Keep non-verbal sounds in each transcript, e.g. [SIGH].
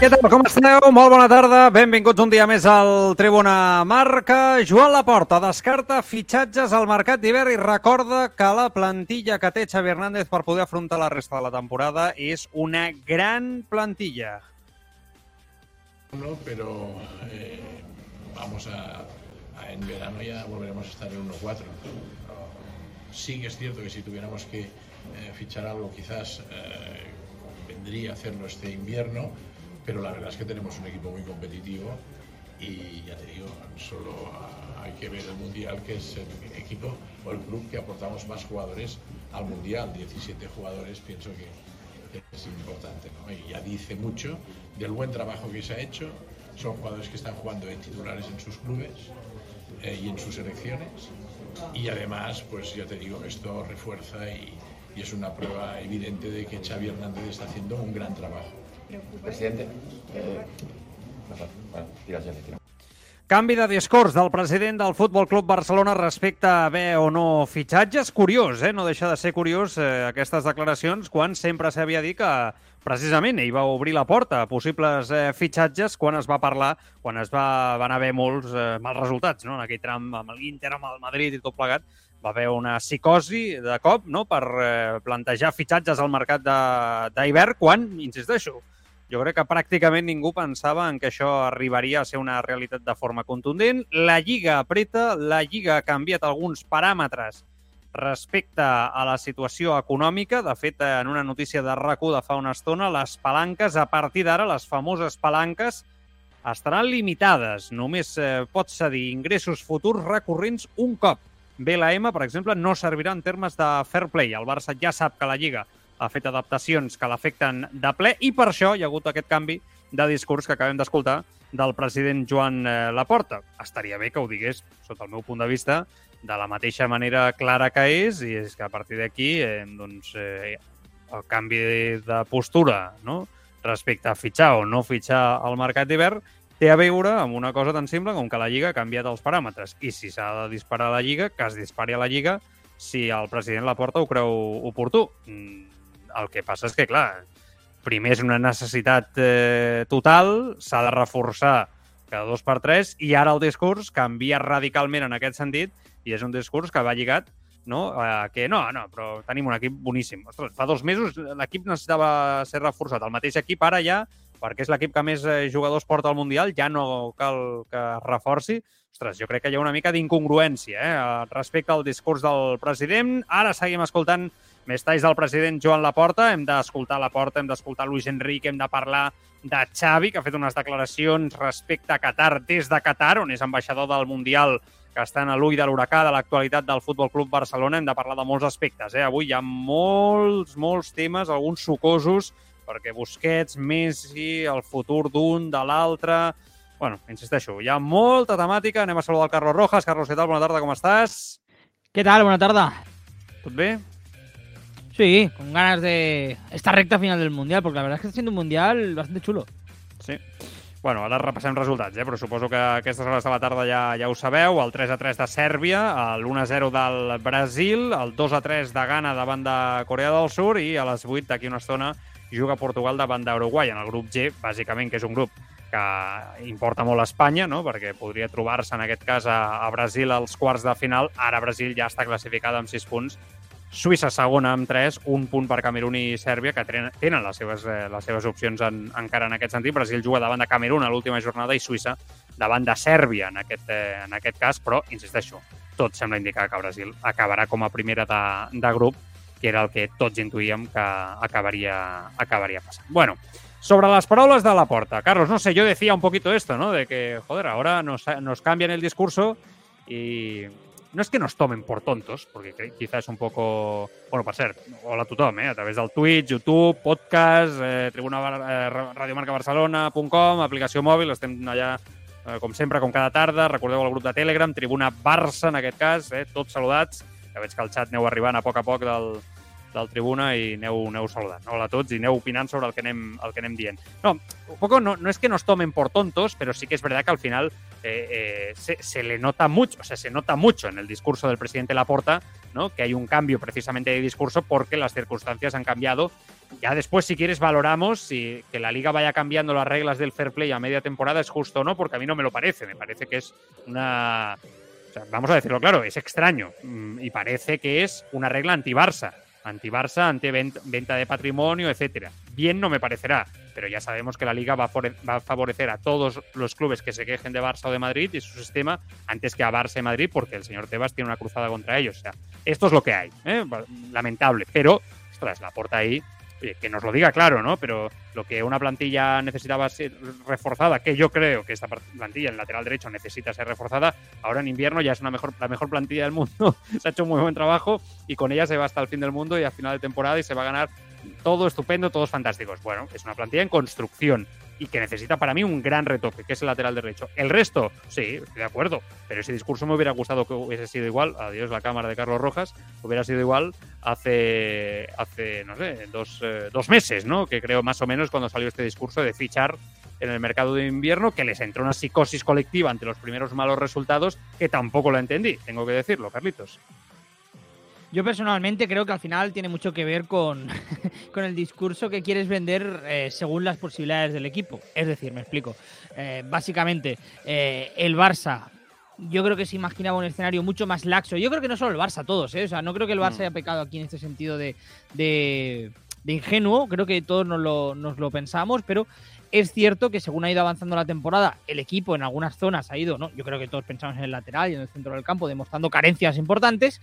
Què tal, com esteu? Molt bona tarda. Benvinguts un dia més al Tribuna Marca. Joan Laporta descarta fitxatges al mercat d'hivern i recorda que la plantilla que té Xavi Hernández per poder afrontar la resta de la temporada és una gran plantilla. No, pero eh, vamos a, a, en verano ya volveremos a estar en 1-4. Sí que es cierto que si tuviéramos que eh, fichar algo quizás eh, vendría a hacerlo este invierno, pero la verdad es que tenemos un equipo muy competitivo y ya te digo, solo hay que ver el Mundial, que es el equipo o el club que aportamos más jugadores al Mundial, 17 jugadores, pienso que es importante. Y ya dice mucho del buen trabajo que se ha hecho, son jugadores que están jugando de titulares en sus clubes eh, y en sus selecciones y además, pues ya te digo, esto refuerza y, y es una prueba evidente de que Xavi Hernández está haciendo un gran trabajo. Presidente, eh, bueno, tira, ja, tira. Canvi de discurs del president del Futbol Club Barcelona respecte a haver o no fitxatges. Curiós, eh? No deixa de ser curiós eh, aquestes declaracions quan sempre s'havia dit que precisament ell va obrir la porta a possibles eh, fitxatges quan es va parlar, quan es va, van haver molts eh, mals resultats, no? En aquell tram amb l'Inter, amb el Madrid i tot plegat, va haver una psicosi de cop no? per eh, plantejar fitxatges al mercat d'hivern quan, insisteixo, jo crec que pràcticament ningú pensava en que això arribaria a ser una realitat de forma contundent. La Lliga apreta, la Lliga ha canviat alguns paràmetres respecte a la situació econòmica. De fet, en una notícia de rac de fa una estona, les palanques, a partir d'ara, les famoses palanques, estaran limitades. Només eh, pot cedir ingressos futurs recurrents un cop. BLM, per exemple, no servirà en termes de fair play. El Barça ja sap que la Lliga ha fet adaptacions que l'afecten de ple i per això hi ha hagut aquest canvi de discurs que acabem d'escoltar del president Joan eh, Laporta. Estaria bé que ho digués, sota el meu punt de vista, de la mateixa manera clara que és, i és que a partir d'aquí eh, doncs, eh, el canvi de postura no? respecte a fitxar o no fitxar al mercat d'hivern té a veure amb una cosa tan simple com que la Lliga ha canviat els paràmetres. I si s'ha de disparar a la Lliga, que es dispari a la Lliga si el president Laporta ho creu oportú. Mm, el que passa és que, clar, primer és una necessitat eh, total, s'ha de reforçar cada dos per tres, i ara el discurs canvia radicalment en aquest sentit, i és un discurs que va lligat no? Eh, que no, no, però tenim un equip boníssim. Ostres, fa dos mesos l'equip necessitava ser reforçat. El mateix equip ara ja, perquè és l'equip que més eh, jugadors porta al Mundial, ja no cal que es reforci. Ostres, jo crec que hi ha una mica d'incongruència eh, respecte al discurs del president. Ara seguim escoltant més talls del president Joan Laporta. Hem d'escoltar Laporta, hem d'escoltar Luis Enrique, hem de parlar de Xavi, que ha fet unes declaracions respecte a Qatar des de Qatar, on és ambaixador del Mundial que està en l'ull de l'huracà de l'actualitat del Futbol Club Barcelona. Hem de parlar de molts aspectes. Eh? Avui hi ha molts, molts temes, alguns sucosos, perquè Busquets, Messi, el futur d'un, de l'altre... Bueno, insisteixo, hi ha molta temàtica. Anem a saludar el Carlos Rojas. Carlos, què tal? Bona tarda, com estàs? Què tal? Bona tarda. Tot bé? Sí, con ganas de esta recta final del Mundial, porque la verdad es que está siendo un Mundial bastante chulo. Sí. Bueno, ara repassem resultats, eh? però suposo que aquestes hores de la tarda ja, ja ho sabeu. El 3 a 3 de Sèrbia, l'1 0 del Brasil, el 2 a 3 de Ghana davant de Corea del Sur i a les 8 d'aquí una estona juga Portugal davant d'Uruguai en el grup G, bàsicament, que és un grup que importa molt a Espanya, no? perquè podria trobar-se en aquest cas a, a Brasil als quarts de final. Ara Brasil ja està classificada amb 6 punts Suïssa segona amb 3, un punt per Camerún i Sèrbia, que tenen les seves, eh, les seves opcions en, encara en aquest sentit. Brasil juga davant de Camerún a l'última jornada i Suïssa davant de Sèrbia en aquest, eh, en aquest cas, però, insisteixo, tot sembla indicar que Brasil acabarà com a primera de, de grup, que era el que tots intuïem que acabaria, acabaria passant. Bueno, sobre las palabras de la porta, Carlos, no sé, yo decía un poquito esto, ¿no? De que, joder, ahora nos, nos cambian el discurso y no es que nos tomen por tontos, porque quizás un poco... Bueno, per cert, hola a tothom, eh? a través del Twitch, YouTube, podcast, eh, tribuna eh, radiomarcabarcelona.com, aplicació mòbil, estem allà eh, com sempre, com cada tarda, recordeu el grup de Telegram, Tribuna Barça, en aquest cas, eh, tots saludats. Ja veig que el xat aneu arribant a poc a poc del, del Tribuna i aneu, aneu saludant. Hola a tots i aneu sobre el que anem. No, un poco no, no es que nos tomen por tontos, pero sí que es verdad que al final eh, eh, se, le nota mucho, o sea, se nota mucho en el discurso del presidente Laporta, ¿no? Que hay un cambio precisamente de discurso porque las circunstancias han cambiado. Ya después, si quieres, valoramos si que la liga vaya cambiando las reglas del fair play a media temporada es justo o no, porque a mí no me lo parece. Me parece que es una. Vamos a decirlo claro, es extraño mm, y parece que es una regla anti-Barça anti-Barça, anti-venta de patrimonio, etcétera. Bien no me parecerá, pero ya sabemos que la Liga va a favorecer a todos los clubes que se quejen de Barça o de Madrid y su sistema antes que a Barça y Madrid, porque el señor Tebas tiene una cruzada contra ellos. O sea, esto es lo que hay. ¿eh? Lamentable, pero, ostras, la porta ahí que nos lo diga claro, ¿no? Pero lo que una plantilla necesitaba ser reforzada, que yo creo que esta plantilla en lateral derecho necesita ser reforzada, ahora en invierno ya es una mejor, la mejor plantilla del mundo. [LAUGHS] se ha hecho un muy buen trabajo y con ella se va hasta el fin del mundo y a final de temporada y se va a ganar todo estupendo, todos fantásticos. Bueno, es una plantilla en construcción y que necesita para mí un gran retoque, que es el lateral derecho. El resto, sí, estoy de acuerdo, pero ese discurso me hubiera gustado que hubiese sido igual, adiós la cámara de Carlos Rojas, hubiera sido igual hace, hace no sé, dos, eh, dos meses, ¿no? Que creo más o menos cuando salió este discurso de fichar en el mercado de invierno, que les entró una psicosis colectiva ante los primeros malos resultados, que tampoco lo entendí, tengo que decirlo, Carlitos. Yo personalmente creo que al final tiene mucho que ver con, [LAUGHS] con el discurso que quieres vender eh, según las posibilidades del equipo. Es decir, me explico. Eh, básicamente, eh, el Barça yo creo que se imaginaba un escenario mucho más laxo. Yo creo que no solo el Barça, todos, ¿eh? O sea, no creo que el Barça mm. haya pecado aquí en este sentido de, de, de ingenuo. Creo que todos nos lo, nos lo pensamos, pero es cierto que según ha ido avanzando la temporada, el equipo en algunas zonas ha ido, ¿no? Yo creo que todos pensamos en el lateral y en el centro del campo, demostrando carencias importantes.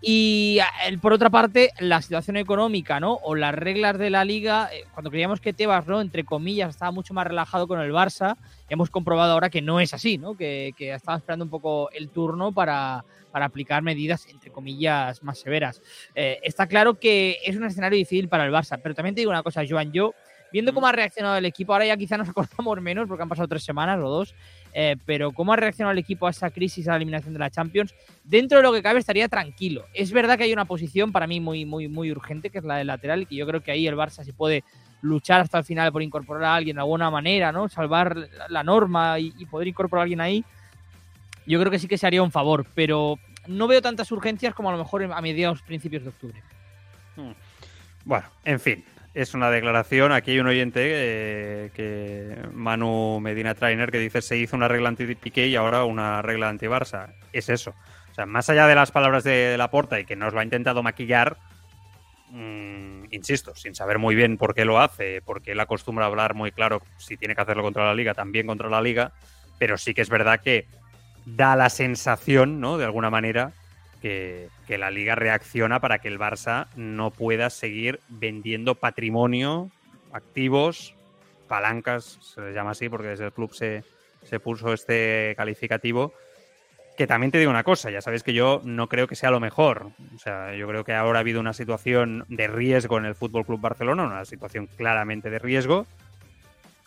Y por otra parte, la situación económica, ¿no? O las reglas de la liga, eh, cuando creíamos que Tebas, ¿no? Entre comillas, estaba mucho más relajado con el Barça, hemos comprobado ahora que no es así, ¿no? Que, estaba esperando un poco el turno para, aplicar medidas, entre comillas, más severas. Eh, está claro que es un escenario difícil para el Barça, pero también te digo una cosa, Joan, yo Viendo cómo ha reaccionado el equipo, ahora ya quizá nos [LAUGHS] acordamos menos porque han pasado tres semanas o dos, eh, pero cómo ha reaccionado el equipo a esa crisis, a la eliminación de la Champions, dentro de lo que cabe estaría tranquilo. Es verdad que hay una posición para mí muy, muy, muy urgente, que es la del lateral, y que yo creo que ahí el Barça sí puede luchar hasta el final por incorporar a alguien de alguna manera, ¿no? Salvar la norma y, poder incorporar a alguien ahí. Yo creo que sí que se haría un favor, pero no veo tantas urgencias como a lo mejor a mediados, principios de octubre. Hmm. Bueno, en fin, es una declaración. Aquí hay un oyente, eh, que Manu Medina Trainer, que dice se hizo una regla anti-Piqué y ahora una regla anti-Barça. Es eso. O sea, más allá de las palabras de Laporta y que nos lo ha intentado maquillar, mm, insisto, sin saber muy bien por qué lo hace, porque él acostumbra a hablar muy claro si tiene que hacerlo contra la liga, también contra la liga, pero sí que es verdad que da la sensación, ¿no? De alguna manera, que, la liga reacciona para que el Barça no pueda seguir vendiendo patrimonio, activos, palancas, se les llama así porque desde el club se, se puso este calificativo. Que también te digo una cosa, ya sabéis que yo no creo que sea lo mejor. O sea, yo creo que ahora ha habido una situación de riesgo en el Fútbol Club Barcelona, una situación claramente de riesgo,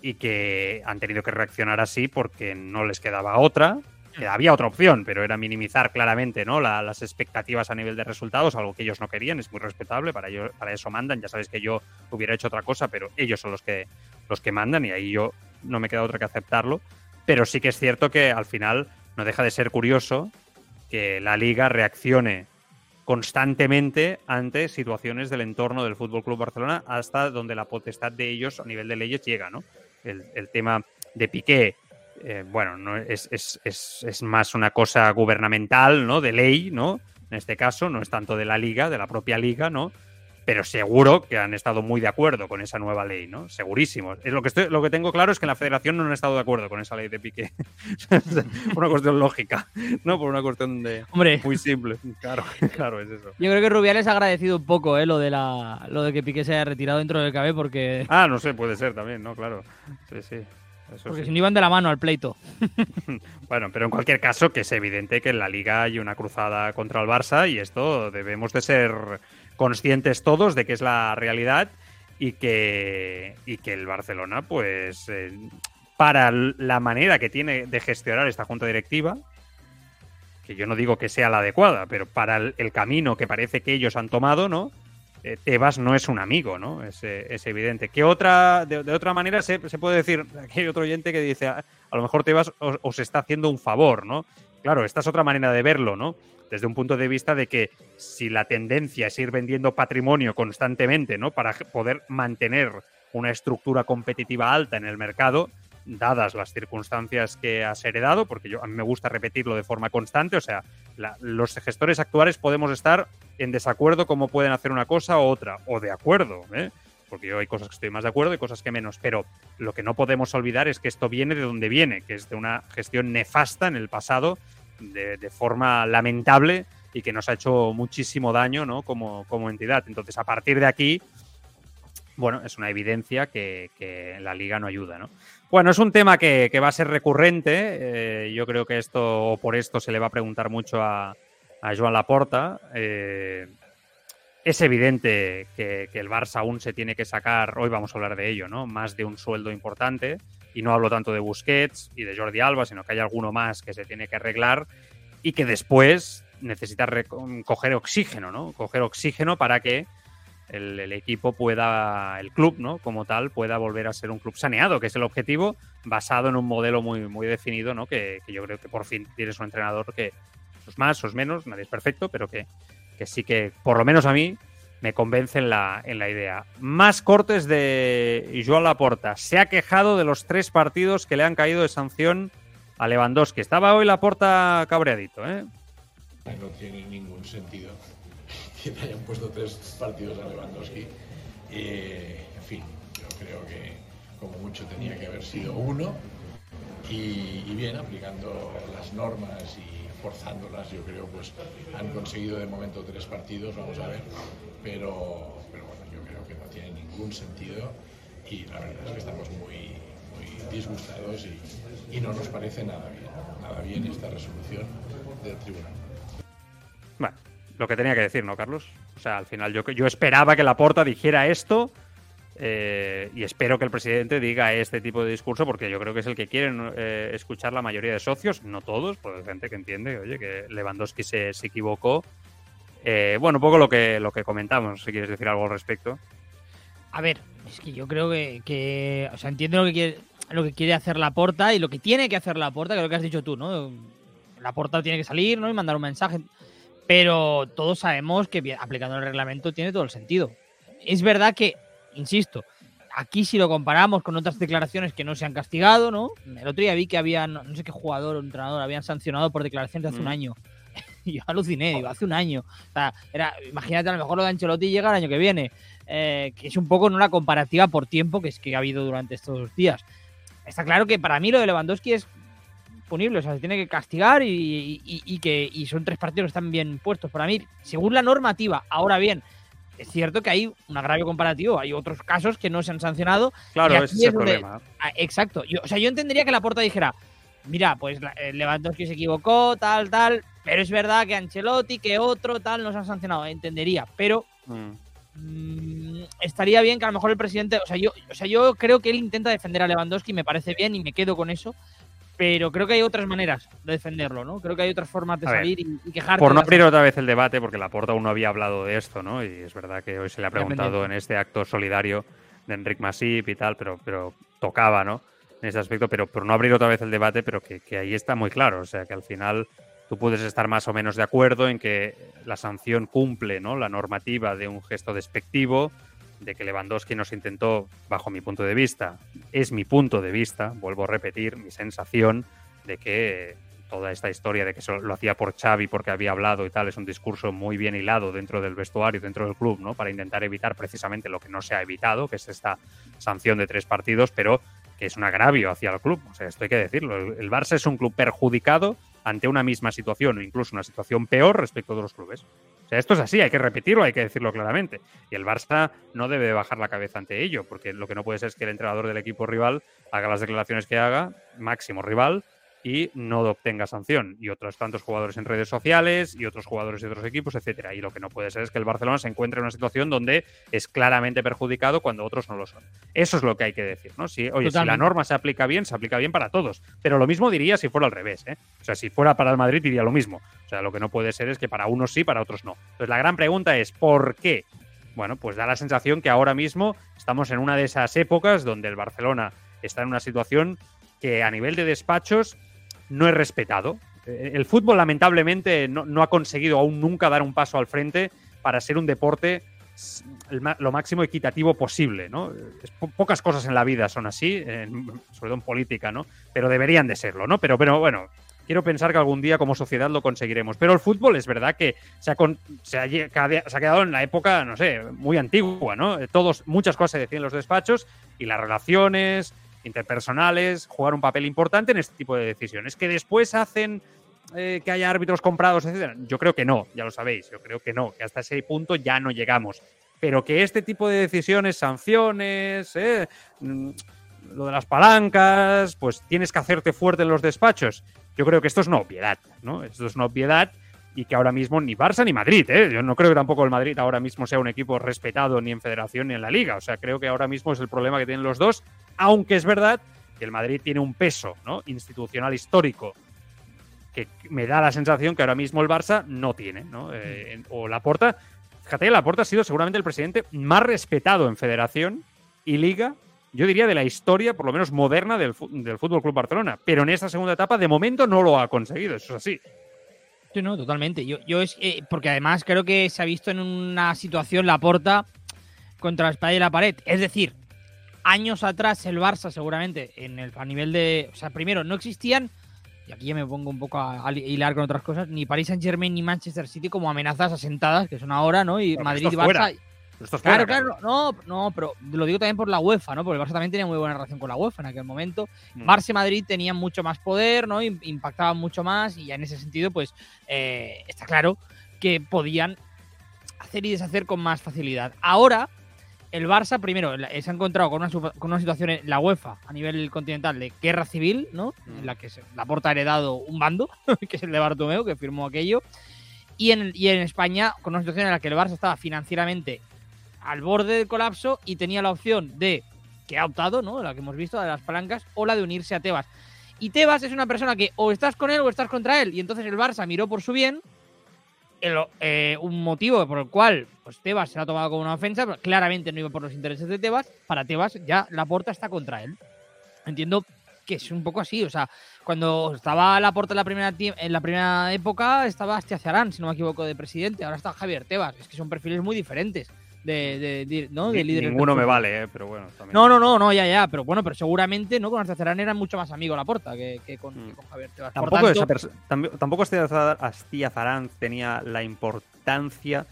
y que han tenido que reaccionar así porque no les quedaba otra había otra opción, pero era minimizar claramente ¿no? las expectativas a nivel de resultados, algo que ellos no querían, es muy respetable, para, ello, para eso mandan, ya sabéis que yo hubiera hecho otra cosa, pero ellos son los que, los que mandan y ahí yo no me queda otra que aceptarlo, pero sí que es cierto que al final no deja de ser curioso que la liga reaccione constantemente ante situaciones del entorno del Fútbol Club Barcelona hasta donde la potestad de ellos a nivel de leyes llega, ¿no? El, el tema de Piqué eh, bueno, no, es, es, es, es, más una cosa gubernamental, ¿no? De ley, ¿no? En este caso, no es tanto de la liga, de la propia liga, ¿no? Pero seguro que han estado muy de acuerdo con esa nueva ley, ¿no? Segurísimo. Es lo que estoy, lo que tengo claro es que en la federación no han estado de acuerdo con esa ley de Piqué. [LAUGHS] por una cuestión lógica, no por una cuestión de Hombre. muy simple. Claro, [LAUGHS] claro, es eso. Yo creo que Rubiales ha agradecido un poco, ¿eh? Lo de la, lo de que Piqué se haya retirado dentro del KB porque. Ah, no sé, puede ser también, ¿no? Claro. Sí, sí. Porque si no iban de la mano al pleito. [LAUGHS] bueno, pero en cualquier caso, que es evidente que en la liga hay una cruzada contra el Barça y esto debemos de ser conscientes todos de que es la realidad y que, y que el Barcelona, pues, eh, para la manera que tiene de gestionar esta junta directiva, que yo no digo que sea la adecuada, pero para el, camino que parece que ellos han tomado, ¿no? Eh, Tebas no es un amigo, ¿no? Es, es evidente. Que otra, de, otra manera se, puede decir, [LAUGHS] aquí hay otro oyente que dice, a, lo mejor Tebas os, está haciendo un favor, ¿no? Claro, esta es otra manera de verlo, ¿no? Desde un punto de vista de que si la tendencia es ir vendiendo patrimonio constantemente, ¿no? Para poder mantener una estructura competitiva alta en el mercado, dadas las circunstancias que has heredado, porque yo, a mí me gusta repetirlo de forma constante, o sea, los gestores actuales podemos estar en desacuerdo cómo pueden hacer una cosa u otra, o de acuerdo, ¿eh? porque yo hay cosas que estoy más de acuerdo y cosas que menos, pero lo que no podemos olvidar es que esto viene de donde viene, que es de una gestión nefasta en el pasado, de, forma lamentable y que nos ha hecho muchísimo daño ¿no? como, como entidad. Entonces, a partir de aquí, bueno, es una evidencia que, la liga no ayuda, ¿no? Bueno, es un tema que, va a ser recurrente. Eh, yo creo que esto, o por esto, se le va a preguntar mucho a, Joan Laporta. Eh, es evidente que, el Barça aún se tiene que sacar, hoy vamos a hablar de ello, ¿no? Más de un sueldo importante. Y no hablo tanto de Busquets y de Jordi Alba, sino que hay alguno más que se tiene que arreglar y que después necesita coger oxígeno, ¿no? Coger oxígeno para que el, equipo pueda, el club, ¿no? Como tal, pueda volver a ser un club saneado, que es el objetivo, basado en un modelo muy, muy definido, ¿no? Que, yo creo que por fin tienes un entrenador que, sos más, sos menos, nadie es perfecto, pero que, que sí que, por lo menos a mí, me convence en la, en la idea. Más cortes de Joan Laporta. Se ha quejado de los tres partidos que le han caído de sanción a Lewandowski. Estaba hoy Laporta cabreadito, ¿eh? No tiene ningún sentido [LAUGHS] que te hayan puesto tres partidos a Lewandowski. En fin, yo creo que como mucho tenía que haber sido uno y, bien, aplicando las normas y forzándolas, yo creo pues han conseguido de momento tres partidos, vamos a ver, pero, pero bueno, yo creo que no tiene ningún sentido y la verdad es que estamos muy, muy disgustados y, y no nos parece nada bien, nada bien esta resolución del tribunal. Bueno, lo que tenía que decir, ¿no, Carlos? O sea, al final yo, yo esperaba que la Porta dijera esto eh, y espero que el presidente diga este tipo de discurso porque yo creo que es el que quieren eh, escuchar la mayoría de socios, no todos, porque hay gente que entiende, oye, que Lewandowski se, se equivocó. Eh, bueno, un poco lo que, lo que comentamos, si quieres decir algo al respecto. A ver, es que yo creo que, o sea, entiendo lo que quiere, lo que quiere hacer la Porta y lo que tiene que hacer la Porta, que es lo que has dicho tú, ¿no? La Porta tiene que salir, ¿no? Y mandar un mensaje. Pero todos sabemos que aplicando el reglamento tiene todo el sentido. Es verdad que, insisto, aquí si lo comparamos con otras declaraciones que no se han castigado, ¿no? El otro día vi que había, no sé qué jugador o entrenador habían sancionado por declaraciones de hace un mm. año. y [LAUGHS] yo aluciné, digo, hace un año. O sea, era, imagínate, a lo mejor lo de Ancelotti llega el año que viene. Eh, que es un poco la comparativa por tiempo que es que ha habido durante estos días. Está claro que para mí lo de Lewandowski es o sea, se tiene que castigar y, que son tres partidos que están bien puestos. Para mí, según la normativa, ahora bien, es cierto que hay un agravio comparativo, hay otros casos que no se han sancionado. Claro, ese es el problema. Ah, exacto. Yo, o sea, yo entendería que la porta dijera, mira, pues eh, Lewandowski se equivocó, tal, tal, pero es verdad que Ancelotti, que otro, tal, no se han sancionado. Entendería, pero mm. Mm, estaría bien que a lo mejor el presidente, o sea, yo, o sea, yo creo que él intenta defender a Lewandowski, me parece bien y me quedo con eso pero creo que hay otras maneras de defenderlo, ¿no? Creo que hay otras formas de salir y, y, quejarte. Por no abrir otra vez el debate, porque Laporta aún no había hablado de esto, ¿no? Y es verdad que hoy se le ha preguntado en este acto solidario de Enric Masip y tal, pero, pero tocaba, ¿no? En ese aspecto, pero por no abrir otra vez el debate, pero que, que ahí está muy claro, o sea, que al final tú puedes estar más o menos de acuerdo en que la sanción cumple, ¿no? La normativa de un gesto despectivo, de que Lewandowski nos intentó, bajo mi punto de vista, es mi punto de vista, vuelvo a repetir, mi sensación de que toda esta historia de que lo hacía por Xavi porque había hablado y tal, es un discurso muy bien hilado dentro del vestuario, dentro del club, ¿no? Para intentar evitar precisamente lo que no se ha evitado, que es esta sanción de tres partidos, pero que es un agravio hacia el club. O sea, esto hay que decirlo. El Barça es un club perjudicado ante una misma situación o incluso una situación peor respecto de los clubes. O sea, esto es así, hay que repetirlo, hay que decirlo claramente. Y el Barça no debe bajar la cabeza ante ello, porque lo que no puede ser es que el entrenador del equipo rival haga las declaraciones que haga, máximo rival, y no obtenga sanción. Y otros tantos jugadores en redes sociales y otros jugadores de otros equipos, etcétera. Y lo que no puede ser es que el Barcelona se encuentre en una situación donde es claramente perjudicado cuando otros no lo son. Eso es lo que hay que decir, ¿no? Si, oye, si la norma se aplica bien, se aplica bien para todos. Pero lo mismo diría si fuera al revés, ¿eh? O sea, si fuera para el Madrid diría lo mismo. O sea, lo que no puede ser es que para unos sí, para otros no. Entonces la gran pregunta es, ¿por qué? Bueno, pues da la sensación que ahora mismo estamos en una de esas épocas donde el Barcelona está en una situación que a nivel de despachos no es respetado. Eh, el fútbol, lamentablemente, no, ha conseguido aún nunca dar un paso al frente para ser un deporte lo máximo equitativo posible, ¿no? pocas cosas en la vida son así, sobre todo en política, ¿no? Pero deberían de serlo, ¿no? Pero, pero bueno, quiero pensar que algún día como sociedad lo conseguiremos. Pero el fútbol es verdad que se ha, se ha, se ha quedado en la época, no sé, muy antigua, ¿no? Todos, muchas cosas se decían en los despachos y las relaciones, interpersonales jugar un papel importante en este tipo de decisiones. Que después hacen eh, que haya árbitros comprados, etcétera. Yo creo que no, ya lo sabéis. Yo creo que no, que hasta ese punto ya no llegamos. Pero que este tipo de decisiones, sanciones, eh, mm, lo de las palancas, pues tienes que hacerte fuerte en los despachos. Yo creo que esto es una obviedad, ¿no? Esto es una obviedad y que ahora mismo ni Barça ni Madrid, ¿eh? Yo no creo que tampoco el Madrid ahora mismo sea un equipo respetado ni en federación ni en la liga. O sea, creo que ahora mismo es el problema que tienen los dos aunque es verdad que el Madrid tiene un peso ¿no? institucional histórico que me da la sensación que ahora mismo el Barça no tiene. ¿no? Eh, o Laporta, fíjate, Laporta ha sido seguramente el presidente más respetado en federación y liga, yo diría de la historia, por lo menos moderna, del, del Fútbol Club Barcelona. Pero en esta segunda etapa, de momento, no lo ha conseguido, eso es así. Sí, no, totalmente. Yo, yo es, eh, porque además creo que se ha visto en una situación Laporta contra la espalda y la pared. Es decir, años atrás el Barça seguramente en el, a nivel de... O sea, primero, no existían, y aquí ya me pongo un poco a, hilar con otras cosas, ni Paris Saint Germain ni Manchester City como amenazas asentadas, que son ahora, ¿no? Y Madrid y Barça... claro, claro, no, no, pero lo digo también por la UEFA, ¿no? Porque el Barça también tenía muy buena relación con la UEFA en aquel momento. Mm. Barça y Madrid tenían mucho más poder, ¿no? Impactaban mucho más y en ese sentido, pues, eh, está claro que podían hacer y deshacer con más facilidad. Ahora, el Barça, primero, se ha encontrado con una, situación en la UEFA a nivel continental de guerra civil, ¿no? En la que la porta ha heredado un bando, [LAUGHS] que es el de Bartomeu, que firmó aquello. Y en, y en España, con una situación en la que el Barça estaba financieramente al borde del colapso y tenía la opción de, que ha optado, ¿no? La que hemos visto, de las palancas, o la de unirse a Tebas. Y Tebas es una persona que o estás con él o estás contra él. Y entonces el Barça miró por su bien eh, un motivo por el cual pues, Tebas se ha tomado como una ofensa, claramente no iba por los intereses de Tebas. Para Tebas ya la porta está contra él. Entiendo que es un poco así. O sea, cuando estaba la porta en la primera, en la primera época, estaba Astiazarán, si no me equivoco, de presidente. Ahora está Javier Tebas. Es que son perfiles muy diferentes de, de, ¿no? de Ninguno me vale, ¿eh? pero bueno. No, no, no, no, ya, ya. Pero bueno, pero seguramente no con Astiazarán era mucho más amigo la porta que, que, con, mm. Javier Tebas. Tampoco, tanto... tampoco Astiazarán tenía la importancia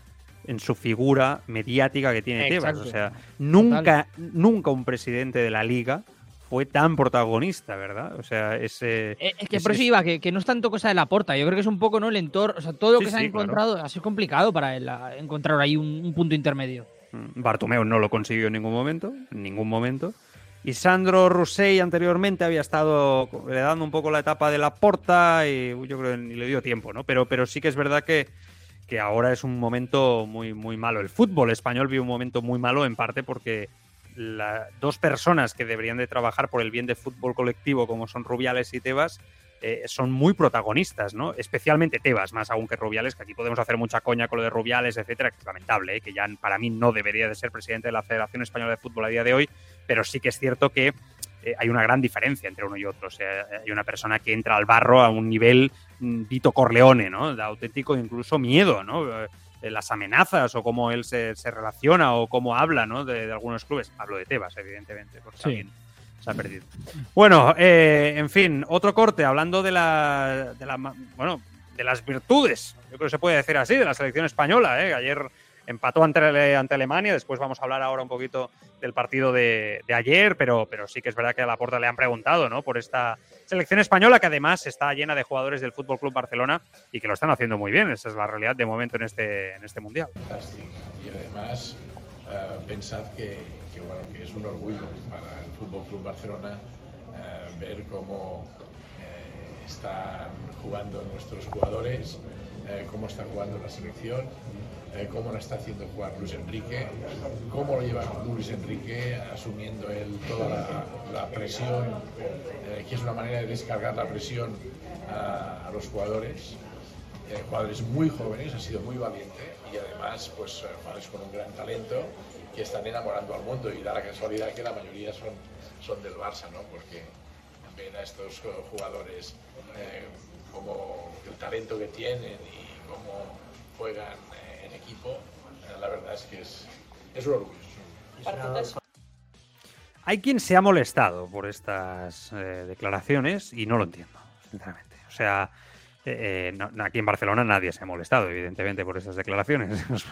en su figura mediática que tiene Tebas. O sea, nunca, nunca un presidente de la liga fue tan protagonista, ¿verdad? O sea, ese... Eh, es que por eso iba, que, no es tanto cosa de la porta. Yo creo que es un poco, ¿no? El entorno, o sea, todo lo que se ha encontrado ha sido complicado para él encontrar ahí un, punto intermedio. Mm, Bartomeu no lo consiguió en ningún momento, en ningún momento. Y Sandro Rossell anteriormente había estado le dando un poco la etapa de la porta y yo creo que ni le dio tiempo, ¿no? Pero, pero sí que es verdad que, que ahora es un momento muy, muy malo. El fútbol español vive un momento muy malo en parte porque las dos personas que deberían de trabajar por el bien de fútbol colectivo, como son Rubiales y Tebas, eh, son muy protagonistas, ¿no? Especialmente Tebas, más aún que Rubiales, que aquí podemos hacer mucha coña con lo de Rubiales, etcétera, que es lamentable, ¿eh? que ya para mí no debería de ser presidente de la Federación Española de Fútbol a día de hoy, pero sí que es cierto que eh, hay una gran diferencia entre uno y otro. O sea, hay una persona que entra al barro a un nivel mm, Vito Corleone, ¿no? De auténtico incluso miedo, ¿no? Las amenazas o cómo él se, relaciona o cómo habla ¿no? de, algunos clubes. Hablo de Tebas, evidentemente, porque también se ha perdido. Bueno, eh, en fin, otro corte, hablando de la, de la, bueno, de las virtudes, yo creo que se puede decir así, de la selección española. ¿eh? Ayer empató ante, ante Alemania, después vamos a hablar ahora un poquito del partido de, ayer, pero, pero sí que es verdad que a la puerta le han preguntado ¿no? por esta selección española que además está llena de jugadores del Fútbol Club Barcelona y que lo están haciendo muy bien. Esa es la realidad de momento en este, en este mundial. Y además, uh, pensad que, que, bueno, que, es un orgullo para el Fútbol Club Barcelona uh, ver cómo están jugando nuestros jugadores, eh, cómo está jugando la selección, eh, cómo lo está haciendo jugar Luis Enrique, cómo lo lleva Luis Enrique asumiendo él toda la, la presión, eh, que es una manera de descargar la presión a, los jugadores. Jugadores muy jóvenes, ha sido muy valiente y además pues jugadores con un gran talento que están enamorando al mundo y da la casualidad que la mayoría son, son del Barça, ¿no? Porque ven a estos jugadores como el talento que tienen y cómo juegan eh, en equipo, eh, la verdad es que es, es un orgullo. Hay quien se ha molestado por estas eh, declaraciones y no lo entiendo, sinceramente. O sea, eh, no- aquí en Barcelona nadie se ha molestado, evidentemente, por esas declaraciones, [LAUGHS] os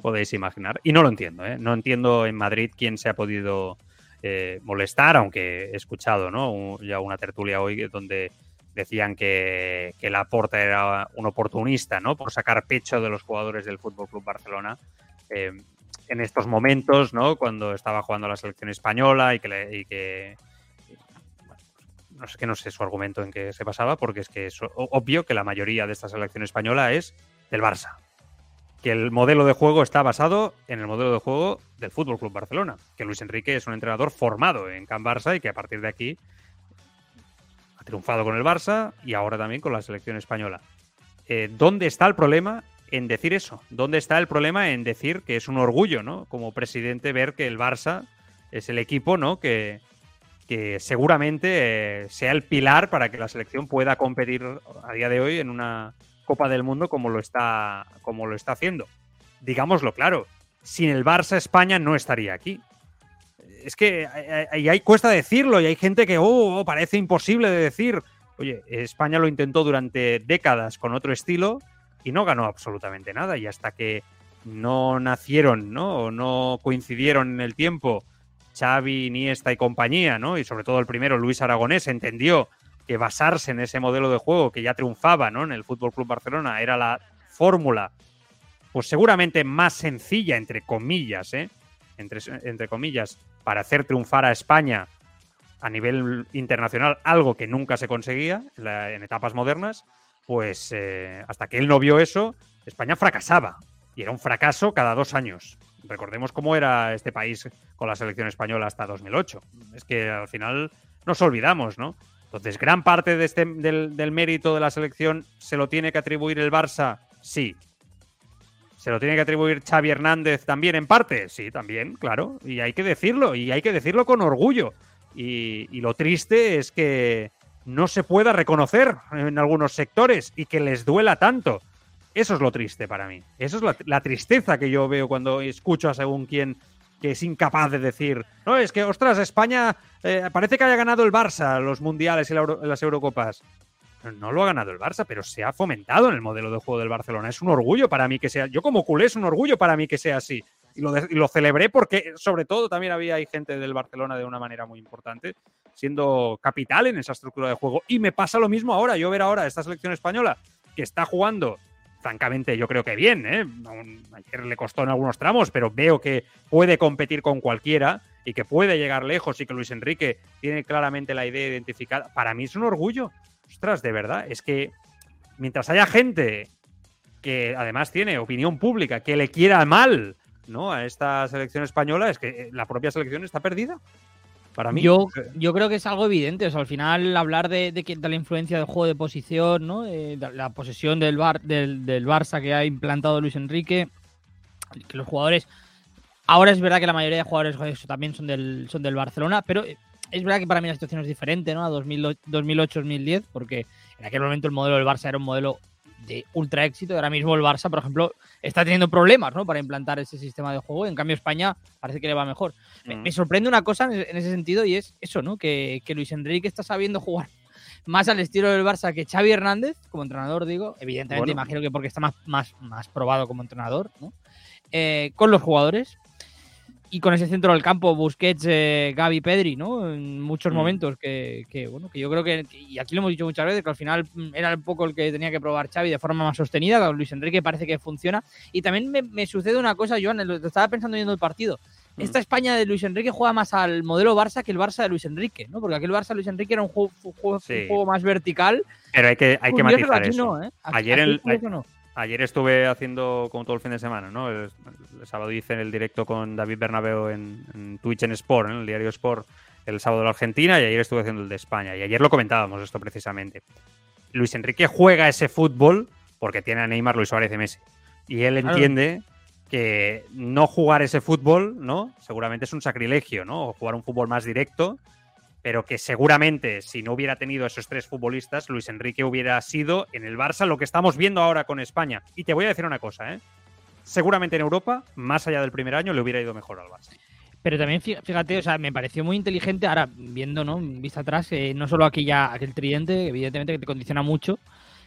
podéis imaginar. Y no lo entiendo, ¿eh? No entiendo en Madrid quién se ha podido eh, molestar, aunque he escuchado ¿no? Un- ya una tertulia hoy donde decían que, que Laporta era un oportunista, ¿no? Por sacar pecho de los jugadores del Fútbol Club Barcelona. Eh, en estos momentos, ¿no? Cuando estaba jugando la selección española y que, no sé que no sé su argumento en qué se basaba, porque es que es obvio que la mayoría de esta selección española es del Barça. Que el modelo de juego está basado en el modelo de juego del Fútbol Club Barcelona. Que Luis Enrique es un entrenador formado en Can Barça y que a partir de aquí ha triunfado con el Barça y ahora también con la selección española. Eh, ¿Dónde está el problema en decir eso? ¿Dónde está el problema en decir que es un orgullo, ¿no? Como presidente ver que el Barça es el equipo, ¿no? Que, que seguramente eh, sea el pilar para que la selección pueda competir a día de hoy en una Copa del Mundo como lo está, como lo está haciendo. Digámoslo claro, sin el Barça España no estaría aquí. Es que eh, eh, y hay, cuesta decirlo y hay gente que oh, oh, parece imposible de decir. Oye, España lo intentó durante décadas con otro estilo y no ganó absolutamente nada. Y hasta que no nacieron, ¿no? O no coincidieron en el tiempo Xavi, Iniesta y compañía, ¿no? Y sobre todo el primero, Luis Aragonés, entendió que basarse en ese modelo de juego que ya triunfaba, ¿no? En el Fútbol Club Barcelona era la fórmula, pues seguramente más sencilla, entre comillas, ¿eh? Entre, entre comillas, para hacer triunfar a España a nivel internacional, algo que nunca se conseguía en, etapas modernas, pues eh, hasta que él no vio eso, España fracasaba. Y era un fracaso cada dos años. Recordemos cómo era este país con la selección española hasta 2008. Es que al final nos olvidamos, ¿no? Entonces, gran parte de este, del mérito de la selección se lo tiene que atribuir el Barça, sí. ¿Se lo tiene que atribuir Xavi Hernández también en parte? Sí, también, claro. Y hay que decirlo, y hay que decirlo con orgullo. Y, lo triste es que no se pueda reconocer en algunos sectores y que les duela tanto. Eso es lo triste para mí. Eso es la, tristeza que yo veo cuando escucho a según quien que es incapaz de decir, no, es que, ostras, España eh, parece que haya ganado el Barça los mundiales y las Eurocopas. No lo ha ganado el Barça, pero se ha fomentado en el modelo de juego del Barcelona. Es un orgullo para mí que sea. Yo, como culé, es un orgullo para mí que sea así. Y lo, de- celebré porque, sobre todo, también había ahí gente del Barcelona de una manera muy importante, siendo capital en esa estructura de juego. Y me pasa lo mismo ahora. Yo ver ahora esta selección española que está jugando, francamente, yo creo que bien. ¿eh? Ayer le costó en algunos tramos, pero veo que puede competir con cualquiera y que puede llegar lejos y que Luis Enrique tiene claramente la idea identificada. Para mí es un orgullo. Ostras, de verdad, es que mientras haya gente que además tiene opinión pública que le quiera mal ¿no? a esta selección española, es que eh, la propia selección está perdida. Para mí. Yo, yo creo que es algo evidente. O sea, al final, hablar de, de de la influencia del juego de posición, ¿no? Eh, de la posesión del, Bar, del, del Barça que ha implantado Luis Enrique, que los jugadores. Ahora es verdad que la mayoría de jugadores también son del, son del Barcelona, pero eh, es verdad que para mí la situación es diferente, ¿no? A 2008-2010, porque en aquel momento el modelo del Barça era un modelo de ultra éxito. y Ahora mismo el Barça, por ejemplo, está teniendo problemas, ¿no? Para implantar ese sistema de juego. En cambio, España parece que le va mejor. Me, Mm. me sorprende una cosa en en ese sentido y es eso, ¿no? Que, que Luis Enrique está sabiendo jugar más al estilo del Barça que Xavi Hernández, como entrenador, digo. Evidentemente, Bueno. imagino que porque está más, más, más probado como entrenador, ¿no? Eh, con los jugadores y con ese centro del campo, Busquets, eh, Gaby, Pedri, ¿no? En muchos Mm. momentos que, que, bueno, que yo creo que, y aquí lo hemos dicho muchas veces, que al final mm, era un poco el que tenía que probar Xavi de forma más sostenida, con Luis Enrique parece que funciona. Y también me, me sucede una cosa, Joan, lo estaba pensando viendo el partido. esta España de Luis Enrique juega más al modelo Barça que el Barça de Luis Enrique, ¿no? Porque aquel Barça de Luis Enrique era un juego, un juego, un Sí. juego más vertical. Pero hay que, hay que matizar eso. no, ¿eh? Aquí- Ayer aquí el- no. Ayer estuve haciendo como todo el fin de semana, ¿no? El, el sábado hice el directo con David Bernabeu en, en Twitch en Sport, en el diario Sport, el sábado de la Argentina y ayer estuve haciendo el de España. Y ayer lo comentábamos esto precisamente. Luis Enrique juega ese fútbol porque tiene a Neymar, Luis Suárez y Messi. Y él entiende que no jugar ese fútbol, ¿no? Seguramente es un sacrilegio, ¿no? O jugar un fútbol más directo, pero que seguramente si no hubiera tenido esos tres futbolistas, Luis Enrique hubiera sido en el Barça lo que estamos viendo ahora con España. Y te voy a decir una cosa, ¿eh? Seguramente en Europa, más allá del primer año, le hubiera ido mejor al Barça. Pero también, fí- fíjate, o sea, me pareció muy inteligente, ahora viendo, ¿no? Vista atrás, eh, no solo aquella, aquel tridente, evidentemente que te condiciona mucho,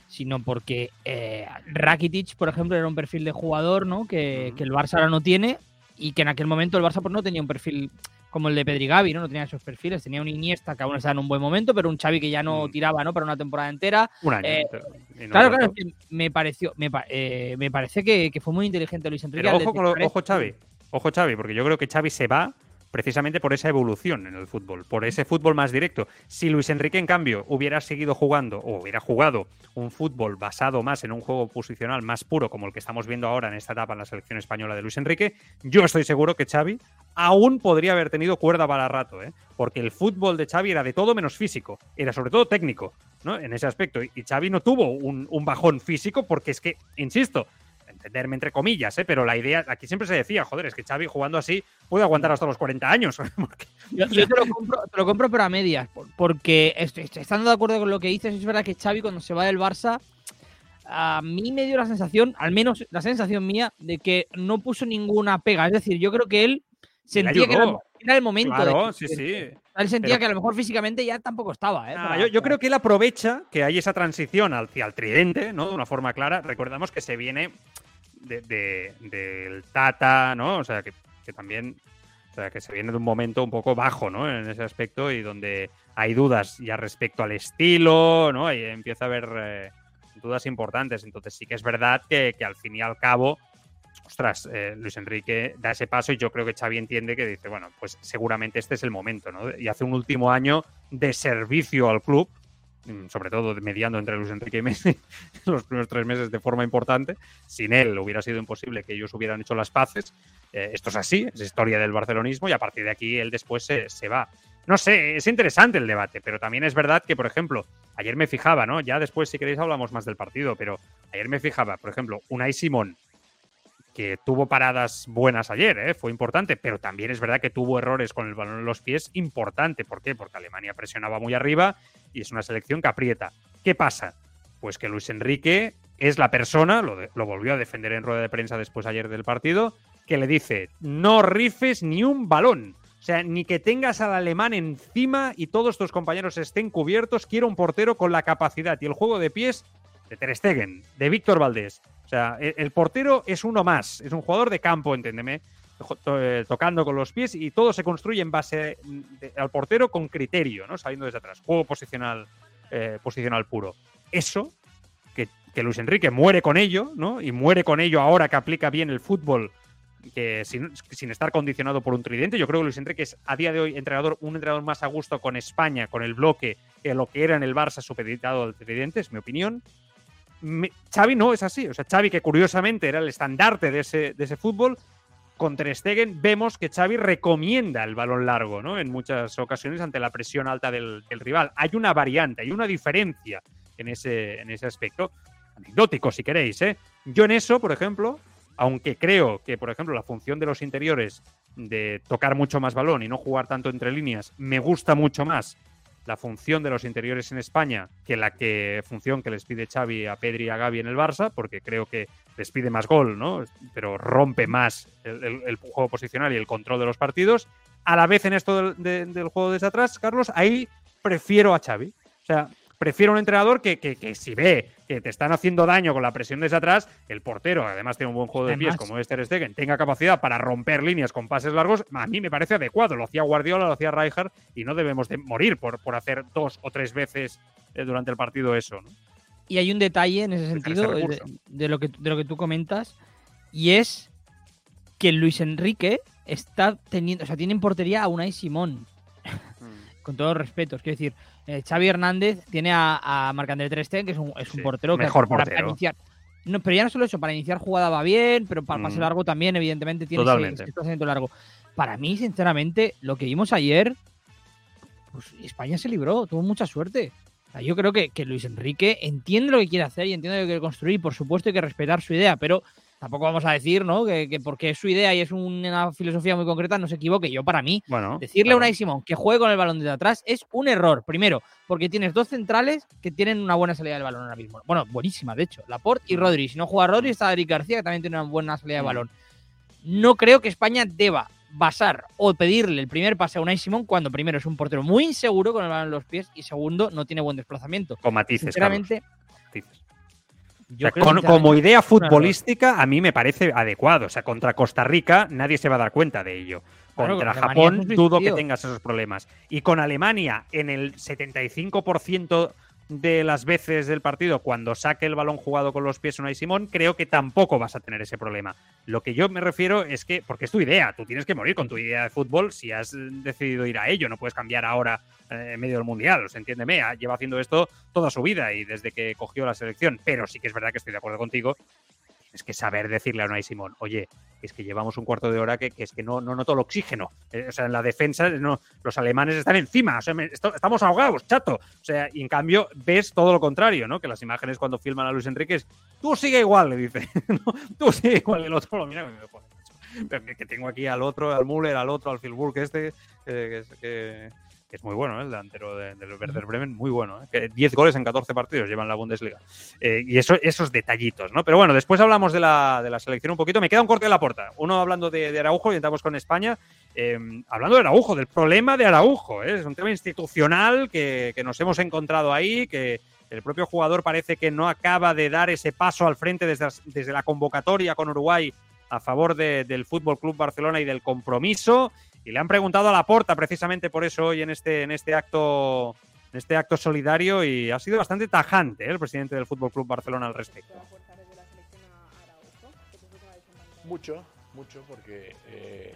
sino porque eh, Rakitic, por ejemplo, era un perfil de jugador, ¿no? Que el Barça ahora no tiene y que en aquel momento el Barça pues, no tenía un perfil como el de Pedri Gavi, ¿no? No tenía esos perfiles, tenía un Iniesta que aún estaba en un buen momento, pero un Xavi que ya no Mm. tiraba, ¿no? Para una temporada entera. Un año. Eh, no claro, claro, es que me pareció, me, eh, me parece que, que fue muy inteligente Luis Enrique. Pero ojo, con lo- ojo, Xavi. Ojo, Xavi, porque yo creo que Xavi se va precisamente por esa evolución en el fútbol, por ese fútbol más directo. Si Luis Enrique, en cambio, hubiera seguido jugando o hubiera jugado un fútbol basado más en un juego posicional más puro, como el que estamos viendo ahora en esta etapa en la selección española de Luis Enrique, yo estoy seguro que Xavi aún podría haber tenido cuerda para rato, ¿eh? porque el fútbol de Xavi era de todo menos físico, era sobre todo técnico, ¿no? En ese aspecto. Y Xavi no tuvo un, un bajón físico porque es que, insisto, entenderme entre comillas, ¿eh? pero la idea, aquí siempre se decía, joder, es que Xavi jugando así puede aguantar hasta los 40 años. [LAUGHS] Porque- Yo, yo te, lo compro, te lo compro, pero a medias. por- Porque est- est- estando de acuerdo con lo que dices, es verdad que Xavi cuando se va del Barça, a mí me dio la sensación, al menos la sensación mía, de que no puso ninguna pega. Es decir, yo creo que él sentía que era, era el momento. de Claro, que- sí, sí. Él sentía Pero- que a lo mejor físicamente ya tampoco estaba. ¿eh? Yo, creo que él aprovecha que hay esa transición hacia el tridente, ¿no? De una forma clara. Recordamos que se viene de- de- del Tata, ¿no? O sea, que, también. O sea, que se viene de un momento un poco bajo, ¿no? En ese aspecto y donde hay dudas ya respecto al estilo, ¿no? Y empieza a haber eh, dudas importantes. Entonces sí que es verdad que, al fin y al cabo, ostras, eh, Luis Enrique da ese paso y yo creo que Xavi entiende que dice, bueno, pues seguramente este es el momento, ¿no? Y hace un último año de servicio al club, sobre todo mediando entre Luis Enrique y Messi [LAUGHS] los primeros tres meses de forma importante. Sin él hubiera sido imposible que ellos hubieran hecho las paces. Eh, esto es así, es historia del barcelonismo y a partir de aquí él después se, se va. No sé, es interesante el debate, pero también es verdad que, por ejemplo, ayer me fijaba, ¿no? Ya después, si queréis, hablamos más del partido, pero ayer me fijaba, por ejemplo, Unai Simón, que tuvo paradas buenas ayer, ¿eh? fue importante, pero también es verdad que tuvo errores con el balón en los pies, importante. ¿Por qué? Porque Alemania presionaba muy arriba y es una selección que aprieta. ¿Qué pasa? Pues que Luis Enrique es la persona, lo, volvió a defender en rueda de prensa después ayer del partido, que le dice, no rifes ni un balón. O sea, ni que tengas al alemán encima y todos tus compañeros estén cubiertos, quiero un portero con la capacidad y el juego de pies de Ter Stegen, de Víctor Valdés. O sea, el, el portero es uno más, es un jugador de campo, entiéndeme, tocando con los pies y todo se construye en base de- al portero con criterio, ¿no? Saliendo desde atrás, juego posicional, eh, posicional puro. Eso, que, que Luis Enrique muere con ello, ¿no? Y muere con ello ahora que aplica bien el fútbol que sin, sin estar condicionado por un tridente. Yo creo que Luis Enrique es a día de hoy entrenador, un entrenador más a gusto con España, con el bloque, que lo que era en el Barça supeditado al tridente, es mi opinión. Me- Xavi no es así. O sea, Xavi, que curiosamente era el estandarte de ese, de ese fútbol, con Ter Stegen vemos que Xavi recomienda el balón largo, ¿no? En muchas ocasiones ante la presión alta del, rival. Hay una variante, hay una diferencia en ese, en ese aspecto. Anecdótico, si queréis, ¿eh? Yo en eso, por ejemplo, aunque creo que, por ejemplo, la función de los interiores de tocar mucho más balón y no jugar tanto entre líneas, me gusta mucho más la función de los interiores en España que la que función que les pide Xavi a Pedri y a Gavi en el Barça, porque creo que les pide más gol, ¿no? Pero rompe más el, juego posicional y el control de los partidos. A la vez en esto del, de- del juego desde atrás, Carlos, ahí prefiero a Xavi. O sea, prefiero un entrenador que, que- que si ve que te están haciendo daño con la presión desde atrás, el portero, además tiene un buen juego de pies como es Ter Stegen, tenga capacidad para romper líneas con pases largos, a mí me parece adecuado. Lo hacía Guardiola, lo hacía Rijkaard y no debemos de morir por, por hacer dos o tres veces eh, durante el partido eso. ¿no? Y hay un detalle en ese Ese sentido de, recurso. de lo que, de lo que tú comentas, y es que Luis Enrique está teniendo, o sea, tiene en portería a Unai Simón. [LAUGHS] Con todos los respetos, quiero decir, eh, Xavi Hernández tiene a, a Marc-André Ter Stegen, que es un, es un Sí, portero que mejor para- portero. para iniciar. No, pero ya no solo eso, para iniciar jugada va bien, pero para Mm. pase largo también, evidentemente, tiene ese- Totalmente. ese desplazamiento largo. Para mí, sinceramente, lo que vimos ayer, pues España se libró, tuvo mucha suerte. O sea, yo creo que, que Luis Enrique entiende lo que quiere hacer y entiende lo que quiere construir. Por supuesto, hay que respetar su idea, pero tampoco vamos a decir, ¿no? Que, que porque es su idea y es una filosofía muy concreta, no se equivoque. Yo, para mí, Bueno, Decirle claro. a Unai Simón que juegue con el balón desde atrás es un error. Primero, porque tienes dos centrales que tienen una buena salida del balón ahora mismo. Bueno, buenísima, de hecho. Laporte y Rodri. Si no juega Rodri, está Eric García, que también tiene una buena salida de Mm. balón. No creo que España deba basar o pedirle el primer pase a Unai Simón cuando primero es un portero muy inseguro con el balón en los pies y segundo no tiene buen desplazamiento. Con matices, Sinceramente, Carlos, O sea, con- como idea futbolística, a mí me parece adecuado. O sea, contra Costa Rica nadie se va a dar cuenta de ello. Contra Japón dudo que tengas esos problemas. Y con Alemania, en el 75% de las veces del partido, cuando saque el balón jugado con los pies Unai Simón, creo que tampoco vas a tener ese problema. Lo que yo me refiero es que, porque es tu idea, tú tienes que morir con tu idea de fútbol si has decidido ir a ello, no puedes cambiar ahora eh, en medio del mundial. Entiéndeme, lleva haciendo esto toda su vida y desde que cogió la selección. Pero sí que es verdad que estoy de acuerdo contigo. Es que saber decirle a Unai Simón, oye, es que llevamos un cuarto de hora que, que es que no, no noto el oxígeno. Eh, o sea, en la defensa no, los alemanes están encima. O sea, estamos ahogados, chato. O sea, y en cambio ves todo lo contrario, ¿no? Que las imágenes cuando filman a Luis Enrique es, tú sigue igual, le dice. [LAUGHS] Tú sigue igual. El otro lo mira y me dice, "Joder, macho, pero que, tengo aquí al otro, al Müller, al otro, al Filburg este, que, que que- que es muy bueno, ¿eh? el delantero de- del Werder Bremen, muy bueno. ¿eh? Que 10 goles en 14 partidos llevan la Bundesliga. Eh, y eso, esos detallitos, ¿no? Pero bueno, después hablamos de la, de la selección un poquito. Me queda un corte de la puerta. Uno hablando de, de Araujo y entramos con España. Eh, hablando de Araujo, del problema de Araujo. ¿eh? Es un tema institucional que, que nos hemos encontrado ahí, que el propio jugador parece que no acaba de dar ese paso al frente desde, desde la convocatoria con Uruguay a favor de- del Fútbol Club Barcelona y del compromiso. Y le han preguntado a la porta precisamente por eso hoy en este, en este acto. En este acto solidario y ha sido bastante tajante ¿eh? el presidente del Fútbol Club Barcelona al respecto. Mucho, mucho, porque eh,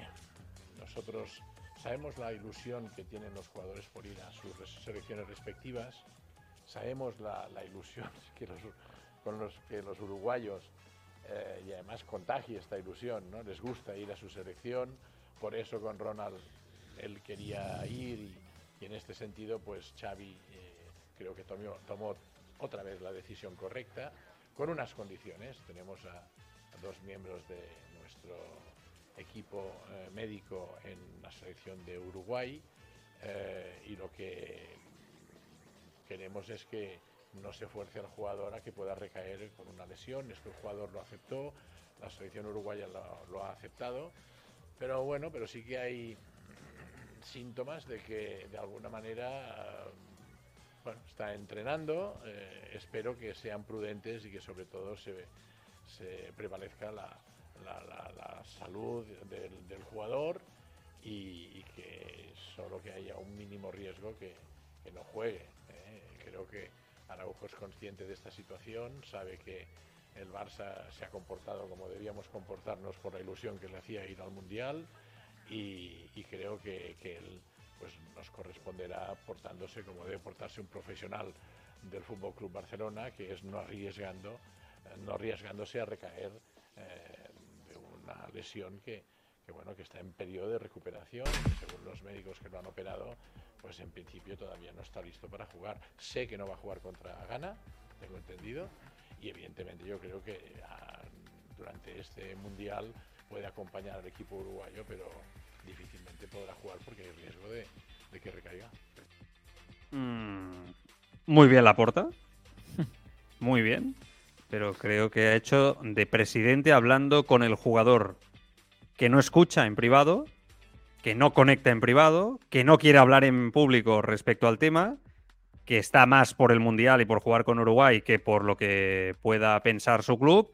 nosotros sabemos la ilusión que tienen los jugadores por ir a sus selecciones respectivas, sabemos la, la ilusión [LAUGHS] que los, con los que los uruguayos, eh, y además contagia esta ilusión, ¿no? les gusta ir a su selección, por eso con Ronald él quería ir y, en este sentido pues Xavi eh, creo que tomó, otra vez la decisión correcta con unas condiciones. Tenemos a, dos miembros de nuestro equipo eh, médico en la selección de Uruguay eh, y lo que queremos es que no se fuerce al jugador a que pueda recaer con una lesión. Esto el jugador lo aceptó, la selección uruguaya lo ha aceptado, pero bueno, pero sí que hay síntomas de que de alguna manera bueno, está entrenando. eh, espero que sean prudentes y que sobre todo se, se prevalezca la, la- salud del, jugador y, y que solo que haya un mínimo riesgo que, que no juegue. ¿eh? Creo que Araujo es consciente de esta situación, sabe que el Barça se ha comportado como debíamos comportarnos por la ilusión que le hacía ir al Mundial y, creo que, él pues, nos corresponderá portándose como debe portarse un profesional del Fútbol Club Barcelona, que es no arriesgando, eh, no arriesgándose a recaer eh, de una lesión que, bueno que está en periodo de recuperación. según los médicos que lo han operado, pues en principio todavía no está listo para jugar. Sé que no va a jugar contra Ghana, tengo entendido, y evidentemente yo creo que ah, durante este mundial puede acompañar al equipo uruguayo, pero difícilmente podrá jugar porque hay riesgo de, que recaiga. Mm, muy bien la porta. [LAUGHS] Muy bien. Pero creo que ha hecho de presidente hablando con el jugador que no escucha en privado, que no conecta en privado, que no quiere hablar en público respecto al tema, que está más por el Mundial y por jugar con Uruguay que por lo que pueda pensar su club.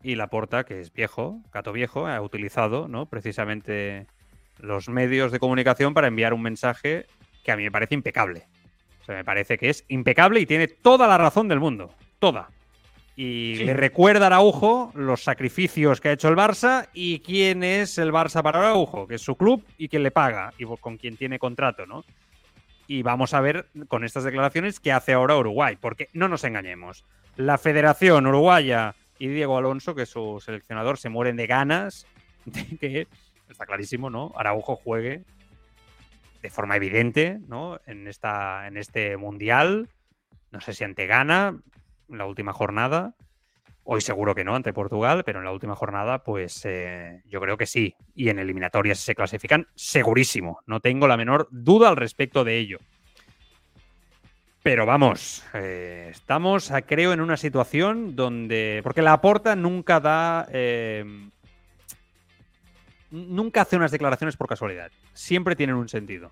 Y Laporta, que es viejo, gato viejo, ha utilizado ¿no? precisamente los medios de comunicación para enviar un mensaje que a mí me parece impecable. O sea, me parece que es impecable y tiene toda la razón del mundo. Toda. y le recuerda a Araujo los sacrificios que ha hecho el Barça y quién es el Barça para Araujo, que es su club y quién le paga y con quién tiene contrato, ¿no? Y vamos a ver con estas declaraciones qué hace ahora Uruguay, porque no nos engañemos. La Federación Uruguaya y Diego Alonso, que es su seleccionador, se mueren de ganas de que, está clarísimo, ¿no? Araujo juegue de forma evidente, ¿no? En, esta, en este mundial. No sé si ante Ghana, la última jornada. Hoy seguro que no ante Portugal, pero en la última jornada, pues eh, yo creo que sí. Y en eliminatorias se clasifican, segurísimo. No tengo la menor duda al respecto de ello. Pero vamos, eh, estamos, creo, en una situación donde. Porque la aporta nunca da. Eh, nunca hace unas declaraciones por casualidad. Siempre tienen un sentido.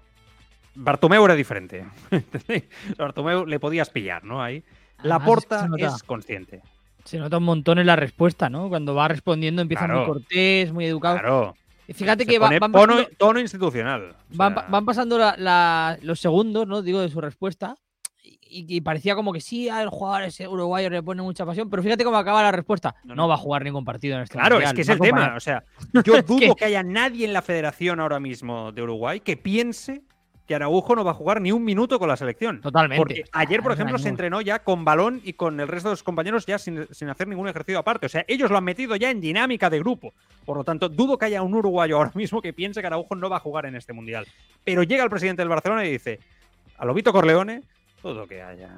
Bartomeu era diferente. [LAUGHS] Bartomeu le podías pillar, ¿no? Ahí. La porta es, consciente. Se nota un montón en la respuesta, ¿no? Cuando va respondiendo empieza muy cortés, muy educado. Claro. Fíjate que van pasando, tono, institucional. Van, pasando los segundos, ¿no? Digo, de su respuesta. Y, parecía como que sí, al jugador ese uruguayo le pone mucha pasión, pero fíjate cómo acaba la respuesta. No, va a jugar ningún partido en este Claro, es que es el tema. O sea, yo [LAUGHS] dudo que haya nadie en la federación ahora mismo de Uruguay que piense que Araujo no va a jugar ni un minuto con la selección. Totalmente. Porque ayer, por ejemplo, se entrenó ya con balón y con el resto de los compañeros ya sin, hacer ningún ejercicio aparte. O sea, ellos lo han metido ya en dinámica de grupo. Por lo tanto, dudo que haya un uruguayo ahora mismo que piense que Araujo no va a jugar en este mundial. Pero llega el presidente del Barcelona y dice: a Lobito Corleone, todo que haya,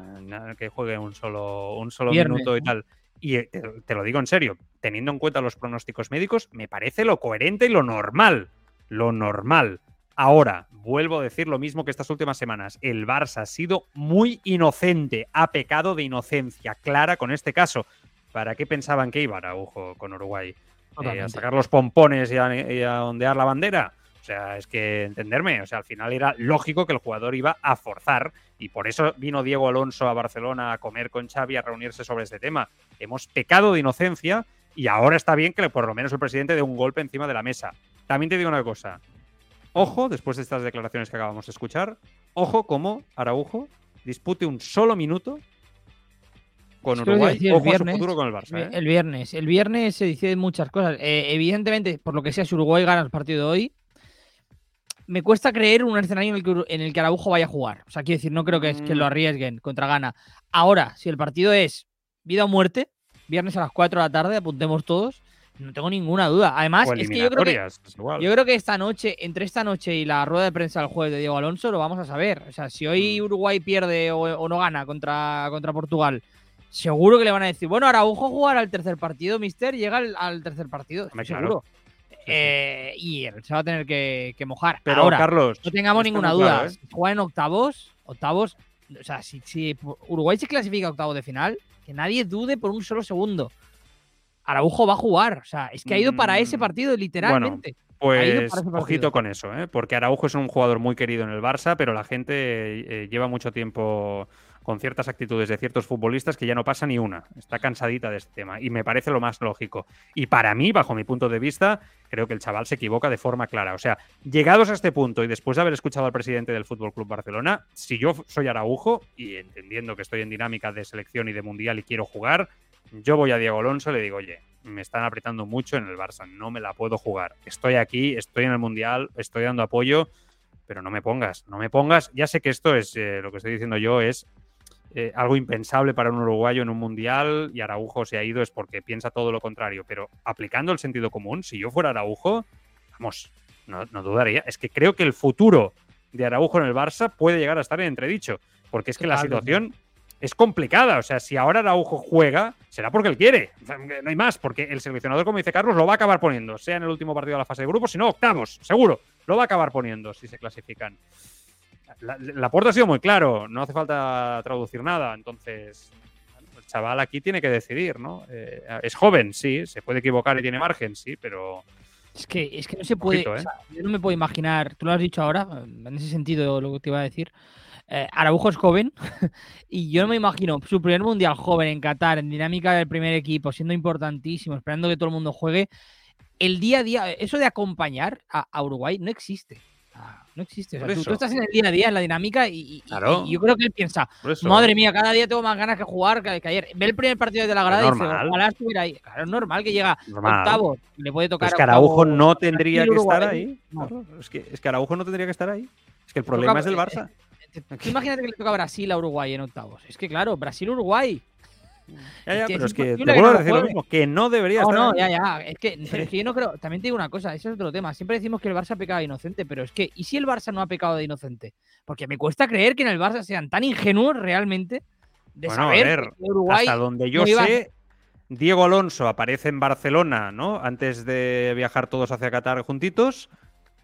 que juegue un solo, un solo minuto y tal. Y eh, te lo digo en serio, teniendo en cuenta los pronósticos médicos, me parece lo coherente y lo normal. Lo normal. Ahora, vuelvo a decir lo mismo que estas últimas semanas. El Barça ha sido muy inocente, ha pecado de inocencia clara con este caso. ¿Para qué pensaban que iba Araujo con Uruguay? Eh, ¿A sacar los pompones y a, ondear la bandera? O sea, es que entenderme, o sea, al final era lógico que el jugador iba a forzar y por eso vino Diego Alonso a Barcelona a comer con Xavi a reunirse sobre este tema. Hemos pecado de inocencia y ahora está bien que por lo menos el presidente dé un golpe encima de la mesa. También te digo una cosa, Ojo, después de estas declaraciones que acabamos de escuchar, ojo como Araujo dispute un solo minuto con Uruguay o con su futuro con el Barça. ¿eh? El viernes. El viernes se dice muchas cosas. Eh, evidentemente, por lo que sea, si Uruguay gana el partido de hoy, me cuesta creer un escenario en el que, Araujo vaya a jugar. O sea, quiero decir, no creo que, que lo mm. arriesguen contra Gana. Ahora, si el partido es vida o muerte, viernes a las 4 de la tarde, apuntemos todos, no tengo ninguna duda. Además, es que yo creo que, yo creo que esta noche, entre esta noche y la rueda de prensa del jueves de Diego Alonso, lo vamos a saber. O sea, si hoy mm. Uruguay pierde o, no gana contra, contra Portugal, seguro que le van a decir, bueno, Araujo jugar al tercer partido, Mister, llega al, tercer partido. seguro. Eh, y se va a tener que, mojar. Pero, Ahora, Carlos, no tengamos ninguna duda. ¿eh? Juega en octavos, octavos. O sea, si, si Uruguay se clasifica a octavos de final, que nadie dude por un solo segundo. Araujo va a jugar. O sea, es que ha ido para ese mm, partido, literalmente. pues ojito con eso, ¿eh? porque Araujo es un jugador muy querido en el Barça, pero la gente eh, lleva mucho tiempo con ciertas actitudes de ciertos futbolistas que ya no pasa ni una. Está cansadita de este tema y me parece lo más lógico. Y para mí, bajo mi punto de vista, creo que el chaval se equivoca de forma clara. O sea, llegados a este punto y después de haber escuchado al presidente del Fútbol Club Barcelona, si yo soy Araujo y entendiendo que estoy en dinámica de selección y de mundial y quiero jugar, yo voy a Diego Alonso y le digo, oye, me están apretando mucho en el Barça, no me la puedo jugar. Estoy aquí, estoy en el Mundial, estoy dando apoyo, pero no me pongas, no me pongas. Ya sé que esto es, eh, lo que estoy diciendo yo es eh, algo impensable para un uruguayo en un Mundial y Araujo se ha ido es porque piensa todo lo contrario, pero aplicando el sentido común, si yo fuera Araujo, vamos, no, dudaría, es que creo que el futuro de Araujo en el Barça puede llegar a estar en entredicho, porque es que la situación es complicada. O sea, si ahora Araujo juega, será porque él quiere. no hay más, porque el seleccionador, como dice Carlos, lo va a acabar poniendo, sea en el último partido de la fase de grupos, si no, octavos, seguro. Lo va a acabar poniendo si se clasifican. La, puerta ha sido muy claro, no hace falta traducir nada. Entonces, el chaval aquí tiene que decidir, ¿no? Eh, es joven, sí, se puede equivocar y tiene margen, sí, pero. Es que, es que no se puede. ¿eh? yo no me puedo imaginar, tú lo has dicho ahora, en ese sentido lo que te iba a decir. Eh, Araujo es joven [LAUGHS] y yo no me imagino su primer mundial joven en Qatar, en dinámica del primer equipo, siendo importantísimo, esperando que todo el mundo juegue. El día a día, eso de acompañar a, Uruguay no existe. sea, no existe. O sea, Por tú, estás en el día a día, en la dinámica, y, Claro. y yo creo que él piensa, madre mía, cada día tengo más ganas que jugar que, ayer. Ve el primer partido de la grada y dice, normal. ojalá estuviera ahí. Claro, es normal que llega Normal. octavo, le puede tocar Pues que Araujo no tendría que estar ahí. No. Es, que, es que Araujo no tendría que estar ahí. Es que el Toca- problema es del Barça. [LAUGHS] Imagínate que le toca a Brasil a Uruguay en octavos. Es que claro, Brasil-Uruguay. Ya, ya, pero es que te vuelvo a decir lo mismo, que no debería No, estar no, ya, ya. Es que, pero es que yo no creo. También te digo una cosa, ese es otro tema. Siempre decimos que el Barça ha pecado de inocente, pero es que, ¿y si el Barça no ha pecado de inocente? Porque me cuesta creer que en el Barça sean tan ingenuos realmente de Bueno, a saber ver, que Uruguay. Hasta donde yo no iba a- sé, Diego Alonso aparece en Barcelona, ¿no? Antes de viajar todos hacia Qatar juntitos.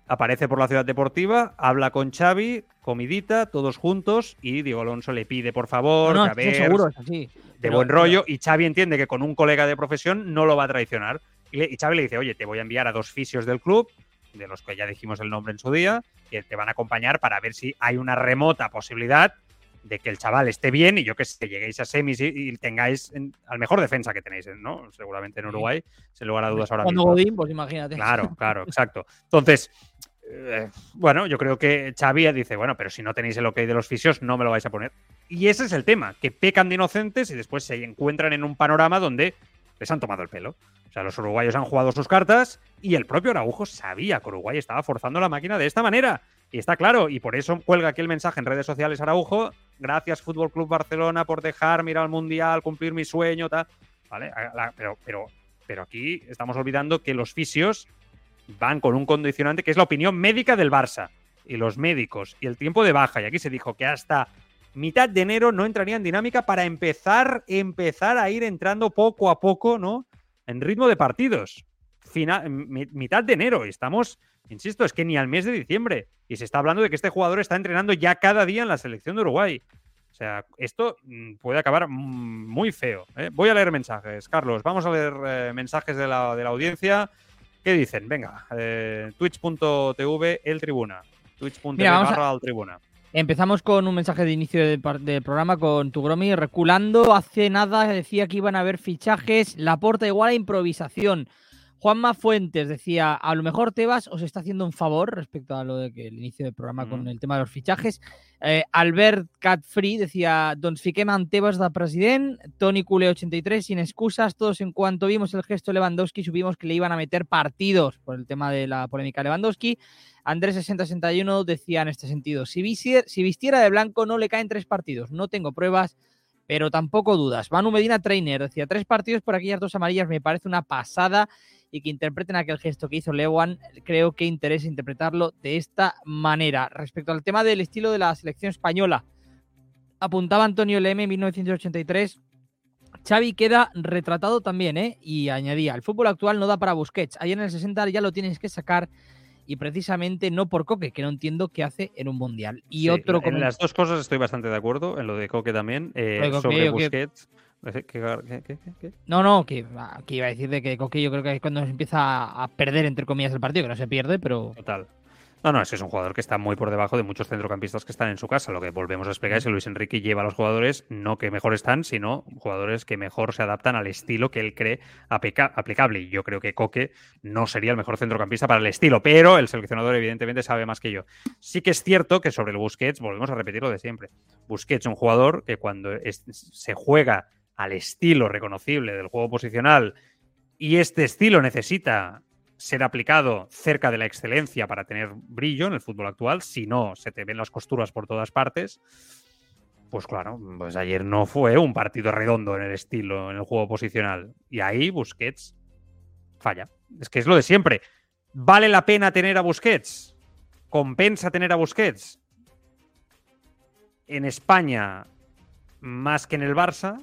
Aparece por la ciudad deportiva, habla con Xavi, comidita, todos juntos, y Diego Alonso le pide, por favor, No, a ver, seguro, es así. de Pero- buen pero- rollo, y Xavi entiende que con un colega de profesión no lo va a traicionar. Y, le- y Xavi le dice, oye, te voy a enviar a dos fisios del club, de los que ya dijimos el nombre en su día, que te van a acompañar para ver si hay una remota posibilidad de que el chaval esté bien y yo que sé, lleguéis a semis y, y tengáis en- al mejor defensa que tenéis, ¿no? Seguramente en Uruguay, sin lugar a dudas ahora Cuando mismo. Godín, pues imagínate. Claro, [LAUGHS] claro, exacto. Entonces, eh, bueno, yo creo que Xavi dice, bueno, pero si no tenéis el ok de los fisios, no me lo vais a poner. Y ese es el tema, que pecan de inocentes y después se encuentran en un panorama donde les han tomado el pelo. Sea, los uruguayos han jugado sus cartas y el propio Araujo sabía que Uruguay estaba forzando la máquina de esta manera. Y está claro, y por eso cuelga aquí el mensaje en redes sociales Araujo. Gracias, Fútbol Club Barcelona, por dejarme ir al Mundial, cumplir mi sueño, tal. ¿Vale? Pero, pero, pero aquí estamos olvidando que los fisios van con un condicionante que es la opinión médica del Barça y los médicos y el tiempo de baja. Y aquí se dijo que hasta mitad de enero no entraría en dinámica para empezar, empezar a ir entrando poco a poco, ¿no? En ritmo de partidos. Final, mi- mitad de enero. Y estamos, insisto, es que ni al mes de diciembre. Y se está hablando de que este jugador está entrenando ya cada día en la selección de Uruguay. O sea, esto mm, puede acabar mm, muy feo. ¿eh? Voy a leer mensajes. Carlos, vamos a leer eh, mensajes de la, de la audiencia. ¿Qué dicen? Venga, eh, twitch.tv, el tribuna. Twitch.tv a- al tribuna. Empezamos con un mensaje de inicio del, programa con Tugromi reculando. Hace nada decía que iban a haber fichajes. La porta igual a improvisación. Juanma Fuentes decía, a lo mejor Tebas os está haciendo un favor respecto a lo de que el inicio del programa con el tema de los fichajes. Eh, Albert Catfree decía, doncs fiquem en Tebas de president, Toni Cule 83, sin excusas, todos en cuanto vimos el gesto de Lewandowski supimos que le iban a meter partidos por el tema de la polémica Lewandowski. Andrés 6061 decía en este sentido, si, visier- si vistiera de blanco no le caen tres partidos, no tengo pruebas, pero tampoco dudas. Manu Medina Trainer decía, tres partidos por aquellas dos amarillas me parece una pasada y que interpreten aquel gesto que hizo Lewan, creo que interesa interpretarlo de esta manera. Respecto al tema del estilo de la selección española, apuntaba Antonio Leme en 1983. Xavi queda retratado también, ¿eh? Y añadía, el fútbol actual no da para Busquets. Ayer en el 60 ya lo tienes que sacar y precisamente no por Coque, que no entiendo qué hace en un mundial. Y Sí, otro en las dos cosas estoy bastante de acuerdo, en lo de Coque también, eh, Coque, sobre que- Busquets. ¿Qué, qué- qué- qué- qué? No, no, que, ah, que iba a decir de que Coque yo creo que es cuando se empieza a- perder, entre comillas, el partido, que no se pierde, pero Total. No, no, es que es un jugador que está muy por debajo de muchos centrocampistas que están en su casa. Lo que volvemos a explicar es que Luis Enrique lleva a los jugadores no que mejor están, sino jugadores que mejor se adaptan al estilo que él cree aplica- aplicable. Y yo creo que Coque no sería el mejor centrocampista para el estilo, pero el seleccionador evidentemente sabe más que yo. Sí que es cierto que sobre el Busquets, volvemos a repetir lo de siempre. Busquets es un jugador que cuando es- se juega al estilo reconocible del juego posicional y este estilo necesita ser aplicado cerca de la excelencia para tener brillo en el fútbol actual, si no se te ven las costuras por todas partes, pues claro, pues ayer no fue un partido redondo en el estilo, en el juego posicional. Y ahí Busquets falla. Es que es lo de siempre. ¿Vale la pena tener a Busquets? ¿Compensa tener a Busquets? En España, más que en el Barça,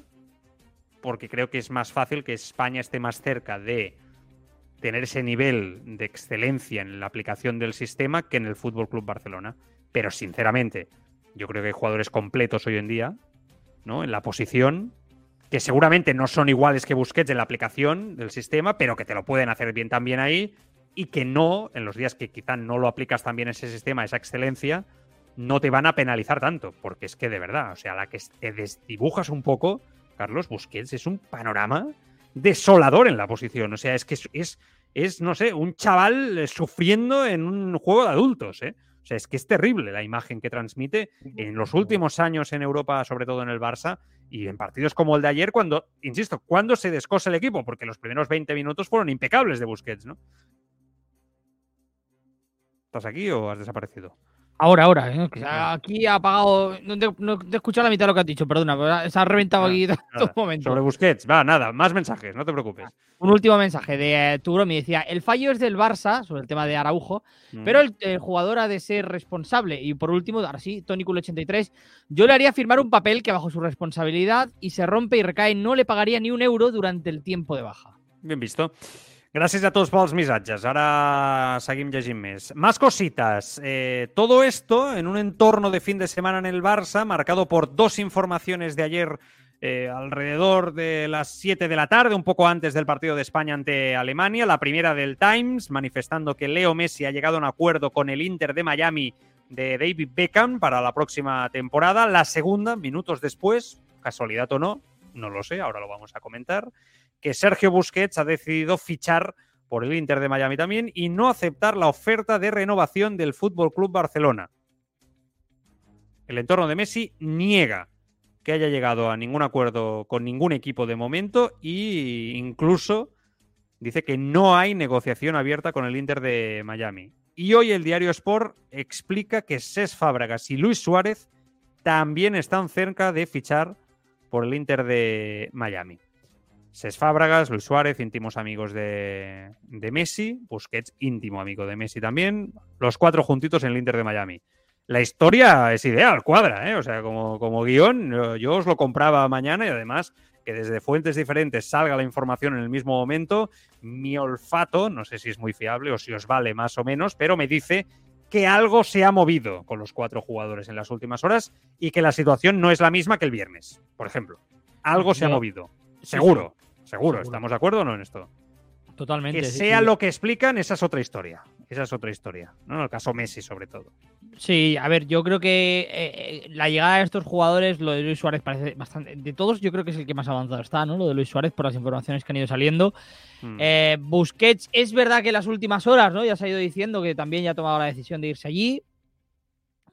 porque creo que es más fácil que España esté más cerca de tener ese nivel de excelencia en la aplicación del sistema que en el Fútbol Club Barcelona. Pero sinceramente, yo creo que hay jugadores completos hoy en día, ¿no? En la posición, que seguramente no son iguales que Busquets en la aplicación del sistema, pero que te lo pueden hacer bien también ahí, y que no, en los días que quizá no lo aplicas también ese sistema, esa excelencia, no te van a penalizar tanto, porque es que de verdad, o sea, la que te desdibujas un poco, Carlos Busquets es un panorama desolador en la posición. O sea, es que es, es, no sé, un chaval eh, sufriendo en un juego de adultos, ¿eh? O sea, es que es terrible la imagen que transmite en los últimos años en Europa, sobre todo en el Barça, y en partidos como el de ayer, cuando, insisto, cuando se descosa el equipo, porque los primeros 20 minutos fueron impecables de Busquets, ¿no? ¿Estás aquí o has desaparecido? Ahora, ahora. ¿eh? Aquí ha apagado. No te, no te he escuchado la mitad de lo que has dicho, perdona. Se ha reventado aquí todo un momento. Sobre Busquets, va, nada, más mensajes, no te preocupes. Un último mensaje de eh, me decía: el fallo es del Barça, sobre el tema de Araujo, mm. pero el, jugador ha de ser responsable. Y por último, ahora sí, Tony 83, yo le haría firmar un papel que bajo su responsabilidad y se rompe y recae, no le pagaría ni un euro durante el tiempo de baja. Bien visto. Gracias a todos por los missatges. Ahora seguim llegint més. Más cositas. Eh, todo esto en un entorno de fin de semana en el Barça, marcado por dos informaciones de ayer eh, alrededor de las 7 de la tarde, un poco antes del partido de España ante Alemania. La primera del Times, manifestando que Leo Messi ha llegado a un acuerdo con el Inter de Miami de David Beckham para la próxima temporada. La segunda, minutos después, casualidad o no, no lo sé, ahora lo vamos a comentar que Sergio Busquets ha decidido fichar por el Inter de Miami también y no aceptar la oferta de renovación del Fútbol Club Barcelona. El entorno de Messi niega que haya llegado a ningún acuerdo con ningún equipo de momento e incluso dice que no hay negociación abierta con el Inter de Miami. Y hoy el diario Sport explica que Ses Fábregas y Luis Suárez también están cerca de fichar por el Inter de Miami. Ses Fábragas, Luis Suárez, íntimos amigos de, Messi, Busquets, íntimo amigo de Messi también, los cuatro juntitos en el Inter de Miami. La historia es ideal, cuadra, ¿eh? O sea, como, como guion, yo os lo compraba mañana y además que desde fuentes diferentes salga la información en el mismo momento, mi olfato, no sé si es muy fiable o si os vale más o menos, pero me dice que algo se ha movido con los cuatro jugadores en las últimas horas y que la situación no es la misma que el viernes, por ejemplo. Algo se ha movido. Seguro, seguro, ¿Estamos de acuerdo o no en esto? Totalmente. Que sea lo que explican, esa es otra historia. Esa es otra historia. ¿no? En el caso Messi, sobre todo. Sí, a ver, yo creo que eh, la llegada de estos jugadores, lo de Luis Suárez parece bastante. De todos, yo creo que es el que más avanzado está, ¿no? Lo de Luis Suárez, por las informaciones que han ido saliendo. Hmm. Eh, Busquets, es verdad que en las últimas horas, ¿no? Ya se ha ido diciendo que también ya ha tomado la decisión de irse allí.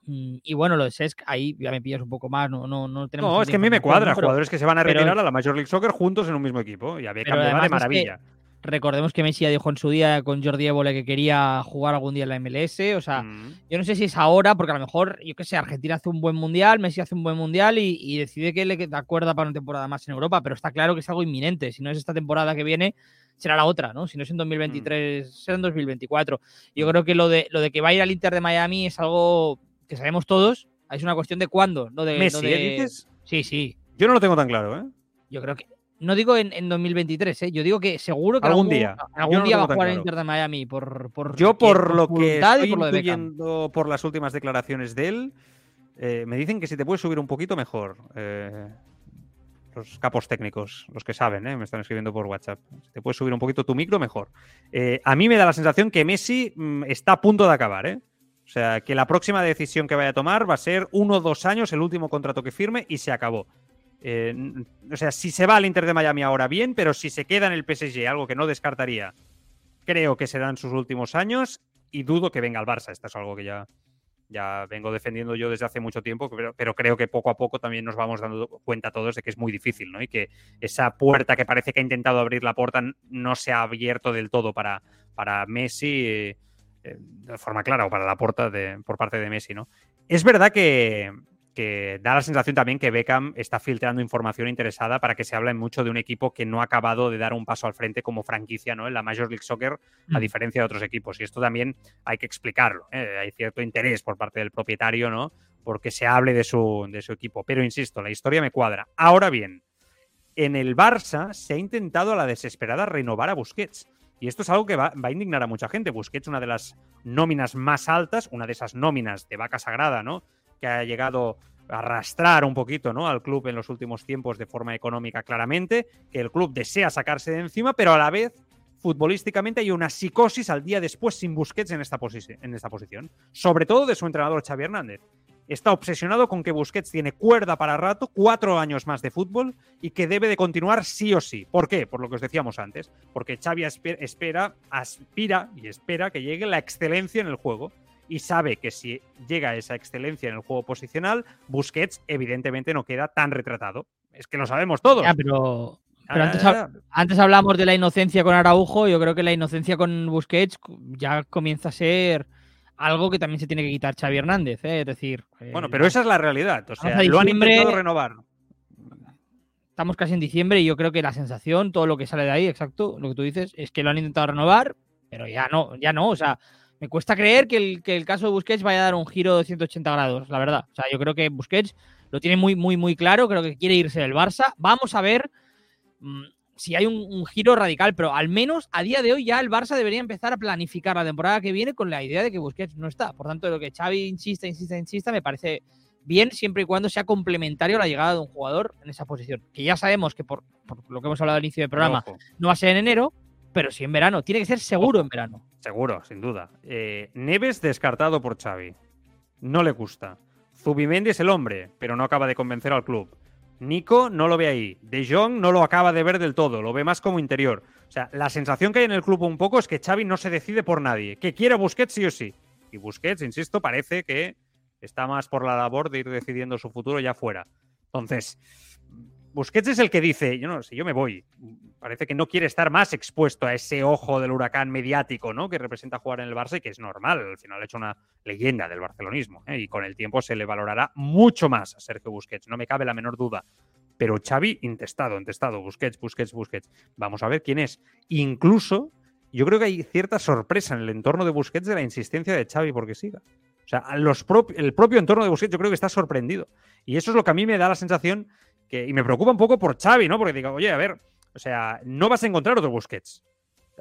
Mm, y bueno, lo de Sesc, ahí ya me pillas un poco más, no, no, no tenemos... No, es que a mí me cuadra, jugadores que se van a retirar a la Major League Soccer juntos en un mismo equipo, y había cambiado de maravilla. recordemos que Messi ya dijo en su día con Jordi Évole que quería jugar algún día en la MLS, o sea, mm. yo no sé si es ahora, porque a lo mejor, yo qué sé, Argentina hace un buen mundial, Messi hace un buen mundial y, decide que le acuerda para una temporada más en Europa, pero está claro que es algo inminente, si no es esta temporada que viene, será la otra, ¿no? Si no es en 2023, mm. será en 2024. Yo creo que lo de, lo de que va a ir al Inter de Miami es algo que sabemos todos, es una cuestión de cuándo, no de. Messi, ¿eh, dices? Sí, sí. Yo no lo tengo tan claro, ¿eh? Yo creo que. No digo en, 2023, ¿eh? Yo digo que seguro que algún, día. Algún día va a jugar el Inter de Miami. Por, por Yo, por, lo que estoy por, por las últimas declaraciones de él, eh, me dicen que si te puedes subir un poquito, mejor. Eh, los capos técnicos, los que saben, ¿eh? me están escribiendo por WhatsApp. Si te puedes subir un poquito tu micro, mejor. a mí me da la sensación que Messi mm, está a punto de acabar, ¿eh? O sea, que la próxima decisión que vaya a tomar va a ser uno o dos años, el último contrato que firme y se acabó. Eh, o sea, si se va al Inter de Miami ahora bien, pero si se queda en el PSG, algo que no descartaría, creo que serán sus últimos años y dudo que venga al Barça. Esto es algo que ya, ya vengo defendiendo yo desde hace mucho tiempo, pero, pero, creo que poco a poco también nos vamos dando cuenta todos de que es muy difícil, ¿no? Y que esa puerta que parece que ha intentado abrir la puerta no se ha abierto del todo para, para Messi. Eh, de forma clara o para la puerta de, por parte de Messi, ¿no? Es verdad que, da la sensación también que Beckham está filtrando información interesada para que se hable mucho de un equipo que no ha acabado de dar un paso al frente como franquicia ¿no? en la Major League Soccer, a mm. diferencia de otros equipos. Y esto también hay que explicarlo. ¿eh? Hay cierto interés por parte del propietario, ¿no? Porque se hable de su, de su equipo. Pero insisto, la historia me cuadra. Ahora bien, en el Barça se ha intentado a la desesperada renovar a Busquets. Y esto es algo que va, a indignar a mucha gente. Busquets, una de las nóminas más altas, una de esas nóminas de vaca sagrada, ¿no? Que ha llegado a arrastrar un poquito ¿no? al club en los últimos tiempos de forma económica claramente, que el club desea sacarse de encima, pero a la vez futbolísticamente hay una psicosis al día después sin Busquets en esta, en esta posición, sobre todo de su entrenador Xavi Hernández está obsesionado con que Busquets tiene cuerda para rato, cuatro años más de fútbol y que debe de continuar sí o sí. ¿Por qué? Por lo que os decíamos antes. Porque Xavi espera, aspira y espera que llegue la excelencia en el juego. y sabe que si llega a esa excelencia en el juego posicional, Busquets evidentemente no queda tan retratado. Es que lo sabemos todos. Ya, pero, pero antes, antes, hablamos de la inocencia con Araujo, yo creo que la inocencia con Busquets ya comienza a ser algo que también se tiene que quitar Xavi Hernández, ¿eh? es decir... Bueno, pero esa es la realidad, o sea, lo han intentado renovar. Estamos casi en diciembre y yo creo que la sensación, todo lo que sale de ahí, exacto, lo que tú dices, es que lo han intentado renovar, pero ya no, ya no, o sea, me cuesta creer que el, que el caso de Busquets vaya a dar un giro de 180 grados, la verdad. O sea, yo creo que Busquets lo tiene muy, muy, muy claro, creo que quiere irse del Barça. Vamos a ver mm, si hay un, giro radical, pero al menos a día de hoy ya el Barça debería empezar a planificar la temporada que viene con la idea de que Busquets no está. Por tanto, lo que Xavi insista, insista, insista, me parece bien siempre y cuando sea complementario a la llegada de un jugador en esa posición. Que ya sabemos que por, lo que hemos hablado al inicio del programa no va a ser en enero, pero sí en verano. Tiene que ser seguro en verano. Seguro, sin duda. Eh, Neves descartado por Xavi. No le gusta. Zubimendi es el hombre, pero no acaba de convencer al club. Nico no lo ve ahí. De Jong no lo acaba de ver del todo, lo ve más como interior. O sea, la sensación que hay en el club un poco es que Xavi no se decide por nadie, que quiere Busquets sí o sí. Y Busquets, insisto, parece que está más por la labor de ir decidiendo su futuro ya fuera. Entonces, Busquets es el que dice, yo no sé, yo me voy. Parece que no quiere estar más expuesto a ese ojo del huracán mediático, ¿no? Que representa jugar en el Barça y que es normal. Al final ha hecho una leyenda del barcelonismo ¿eh? y con el tiempo se le valorará mucho más a Sergio Busquets, no me cabe la menor duda. Pero Xavi, intestado, intestado, Busquets, Busquets, Busquets. Vamos a ver quién es. Incluso, yo creo que hay cierta sorpresa en el entorno de Busquets de la insistencia de Xavi porque siga. O sea, el propio entorno de Busquets yo creo que está sorprendido. Y eso es lo que a mí me da la sensación y me preocupa un poco por Xavi, ¿no? Porque digo, oye, a ver, o sea, no vas a encontrar otro Busquets.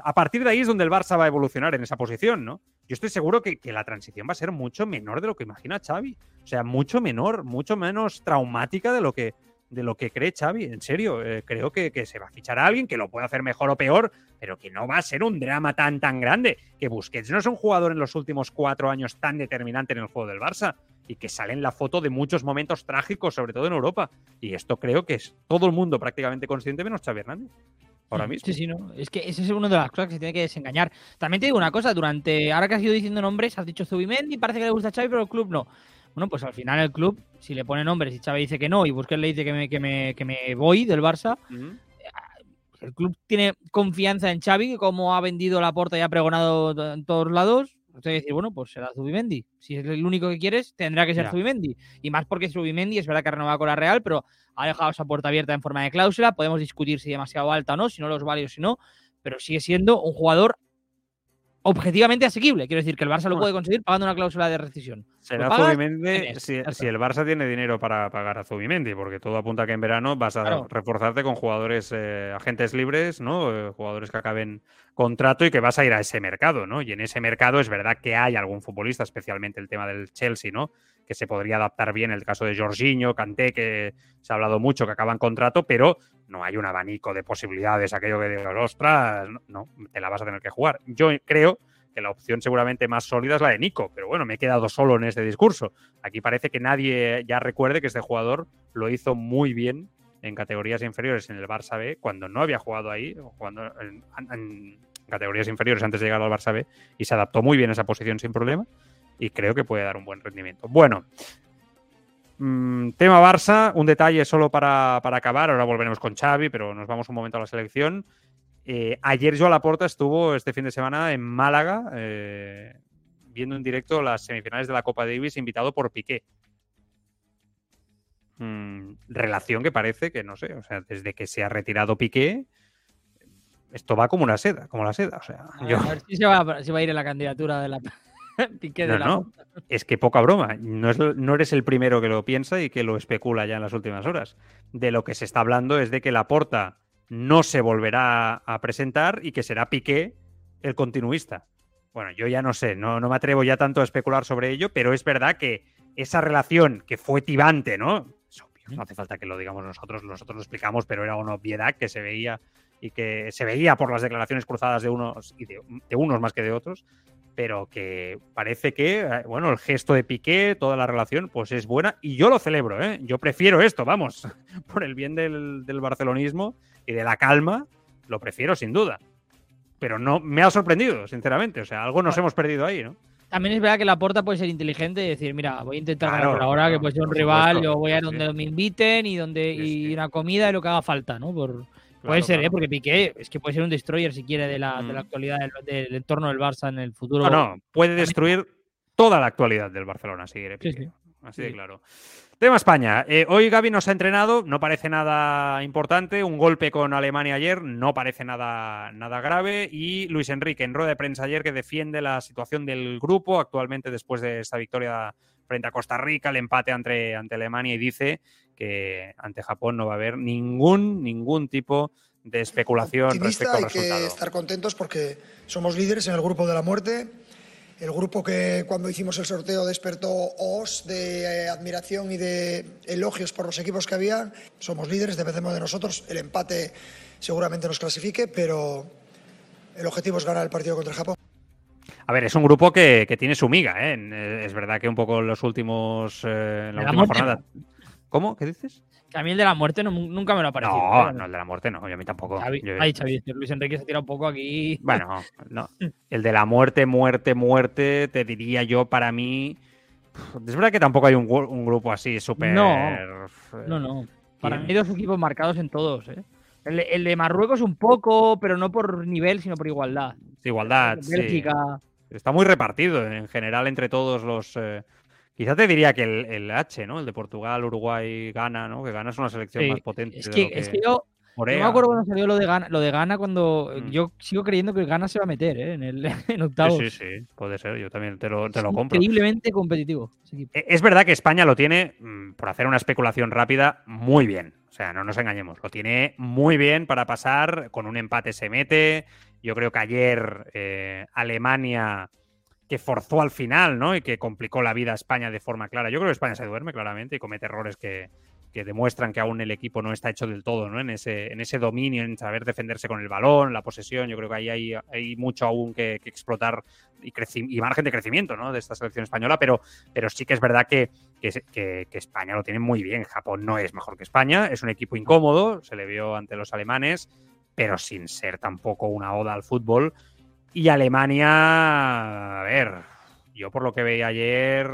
A partir de ahí es donde el Barça va a evolucionar en esa posición, ¿no? Yo estoy seguro que, la transición va a ser mucho menor de lo que imagina Xavi. O sea, mucho menor, mucho menos traumática de lo que, de lo que cree Xavi. En serio, eh, creo que, que, se va a fichar a alguien que lo puede hacer mejor o peor, pero que no va a ser un drama tan, tan grande. Que Busquets no es un jugador en los últimos cuatro años tan determinante en el juego del Barça y que sale en la foto de muchos momentos trágicos, sobre todo en Europa. Y esto creo que es todo el mundo prácticamente consciente, menos Xavi Hernández. Ahora mismo. Sí, sí, no. Es que esa es una de las cosas que se tiene que desengañar. También te digo una cosa, durante, ahora que has ido diciendo nombres, has dicho Zubimendi, parece que le gusta a Xavi, pero el club no. Bueno, pues al final el club, si le pone nombres y Xavi dice que no y Busquets le dice que me, que me, que me voy del Barça, el club tiene confianza en Xavi, como ha vendido la puerta y ha pregonado en todos lados, Usted decir, bueno, pues será Zubimendi. Si es el único que quieres, tendrá que ser Zubimendi. Y más porque Zubimendi es verdad que ha renovado con la Real, pero ha dejado esa puerta abierta en forma de cláusula. Podemos discutir si demasiado alta o no, si no los valios, si no, pero sigue siendo un jugador objetivamente asequible. Quiero decir que el Barça lo puede conseguir pagando una cláusula de rescisión. Será Zubimendi si, el Barça tiene dinero para pagar a Zubimendi, porque todo apunta a que en verano vas a reforzarte con jugadores, eh, agentes libres, ¿no? Eh, jugadores que acaben contrato y que vas a ir a ese mercado, ¿no? Y en ese mercado es verdad que hay algún futbolista, especialmente el tema del Chelsea, ¿no? Que se podría adaptar bien, el caso de Jorginho, Kanté, que se ha hablado mucho, que acaban contrato, pero no hay un abanico de posibilidades, aquello que digas, ostras, no, te la vas a tener que jugar. Yo creo que la opción seguramente más sólida es la de Nico, pero bueno, me he quedado solo en este discurso. Aquí parece que nadie ya recuerde que este jugador lo hizo muy bien en categorías inferiores en el Barça B, cuando no había jugado ahí, cuando en, categorías inferiores antes de llegar al Barça B, y se adaptó muy bien a esa posición sin problema, y creo que puede dar un buen rendimiento. Bueno, Mm, tema Barça, un detalle solo para, acabar, ahora volveremos con Xavi, pero nos vamos un momento a la selección. Eh, ayer Joao Laporta estuvo este fin de semana en Málaga eh, viendo en directo las semifinales de la Copa Davis invitado por Piqué. Mm, relación que parece que, no sé, o sea, desde que se ha retirado Piqué, esto va como una seda, como la seda. O sea, a, ver si se va, a ir en la candidatura de la, [LAUGHS] no, es que poca broma. No, no, eres el primero que lo piensa y que lo especula ya en las últimas horas. De lo que se está hablando es de que Laporta no se volverá a presentar y que será Piqué el continuista. Bueno, yo ya no sé, no, no me atrevo ya tanto a especular sobre ello, pero es verdad que esa relación que fue tibante, ¿no? No hace falta que lo digamos nosotros, nosotros lo explicamos, pero era una obviedad que se veía y que se veía por las declaraciones cruzadas de unos y de unos más que de otros, pero que parece que, eh, bueno, el gesto de Piqué, toda la relación, pues es buena y yo lo celebro, ¿eh? Yo prefiero esto, vamos, [LAUGHS] por el bien del, barcelonismo y de la calma, lo prefiero sin duda. Pero no me ha sorprendido, sinceramente, o sea, algo nos hemos perdido ahí, ¿no? También es verdad que la porta puede ser inteligente y decir, mira, voy a intentar Claro, ganar por ahora, claro, que puede ser un rival, yo voy a donde sí. me inviten y donde Sí, y una comida y lo que haga falta, ¿no? Por, puede Claro, ser, ¿eh? Porque Piqué es que puede ser un destroyer si quiere de la, de la Mm. actualidad del, del entorno del Barça en el futuro. No, no, puede destruir toda la actualidad del Barcelona, si quiere. Sí, Piqué. sí. Así Sí, de claro. Tema España. Eh, hoy Gaby nos ha entrenado, no parece nada importante. Un golpe con Alemania ayer, no parece nada, nada grave. Y Luis Enrique en rueda de prensa ayer que defiende la situación del grupo actualmente después de esta victoria frente a Costa Rica, el empate ante, ante Alemania y dice que ante Japón no va a haber ningún, ningún tipo de especulación respecto al hay que resultado. estar contentos porque somos líderes en el grupo de la muerte. El grupo que cuando hicimos el sorteo despertó os de eh, admiración y de elogios por los equipos que había. Somos líderes, dependemos de nosotros. El empate seguramente nos clasifique, pero el objetivo es ganar el partido contra Japón. A ver, es un grupo que, que tiene su miga, ¿eh? Eh, Es verdad que un poco en los últimos. eh, en la De la última muerte, jornada. ¿Cómo? ¿Qué dices? Que a mí el de la muerte no- nunca me lo ha parecido. No, ¿eh? no, el de la muerte no, y a mí tampoco. Xavi- Yo- Ay, Xavi, Luis Enrique se tira un poco aquí. Bueno, no. El de la muerte, muerte, muerte, te diría yo para mí. Es verdad que tampoco hay un, grupo así súper. No. No, no. Para mí hay dos equipos marcados en todos, ¿eh? El, de- el de Marruecos un poco, pero no por nivel, sino por igualdad. Igualdad, sí. Bélgica. Está muy repartido en general entre todos los. eh, Quizá te diría que el, el H, ¿no? El de Portugal, Uruguay, Ghana, ¿no? Que Ghana es una selección Sí, más potente. Es de que, es que yo, Corea. no me acuerdo cuando salió lo de Ghana, lo de Ghana cuando Mm. yo sigo creyendo que Ghana se va a meter ¿eh? en, el, [LAUGHS] en Sí, octavos. sí, sí, puede ser. Yo también te lo, te lo Es compro. Increíblemente competitivo. E- Es verdad que España lo tiene, mm, por hacer una especulación rápida, muy bien. O sea, no nos engañemos. Lo tiene muy bien para pasar. Con un empate se mete. Yo creo que ayer eh, Alemania, que forzó al final, ¿no? Y que complicó la vida a España de forma clara. Yo creo que España se duerme claramente y comete errores que, que demuestran que aún el equipo no está hecho del todo, ¿no? En ese, en ese dominio, en saber defenderse con el balón, la posesión. Yo creo que ahí hay, hay mucho aún que, explotar y, margen de crecimiento, ¿no? De esta selección española, pero, pero sí que es verdad que- que España lo tiene muy bien. Japón no es mejor que España, es un equipo incómodo, se le vio ante los alemanes, pero sin ser tampoco una oda al fútbol. Y Alemania, a ver, yo por lo que veía ayer,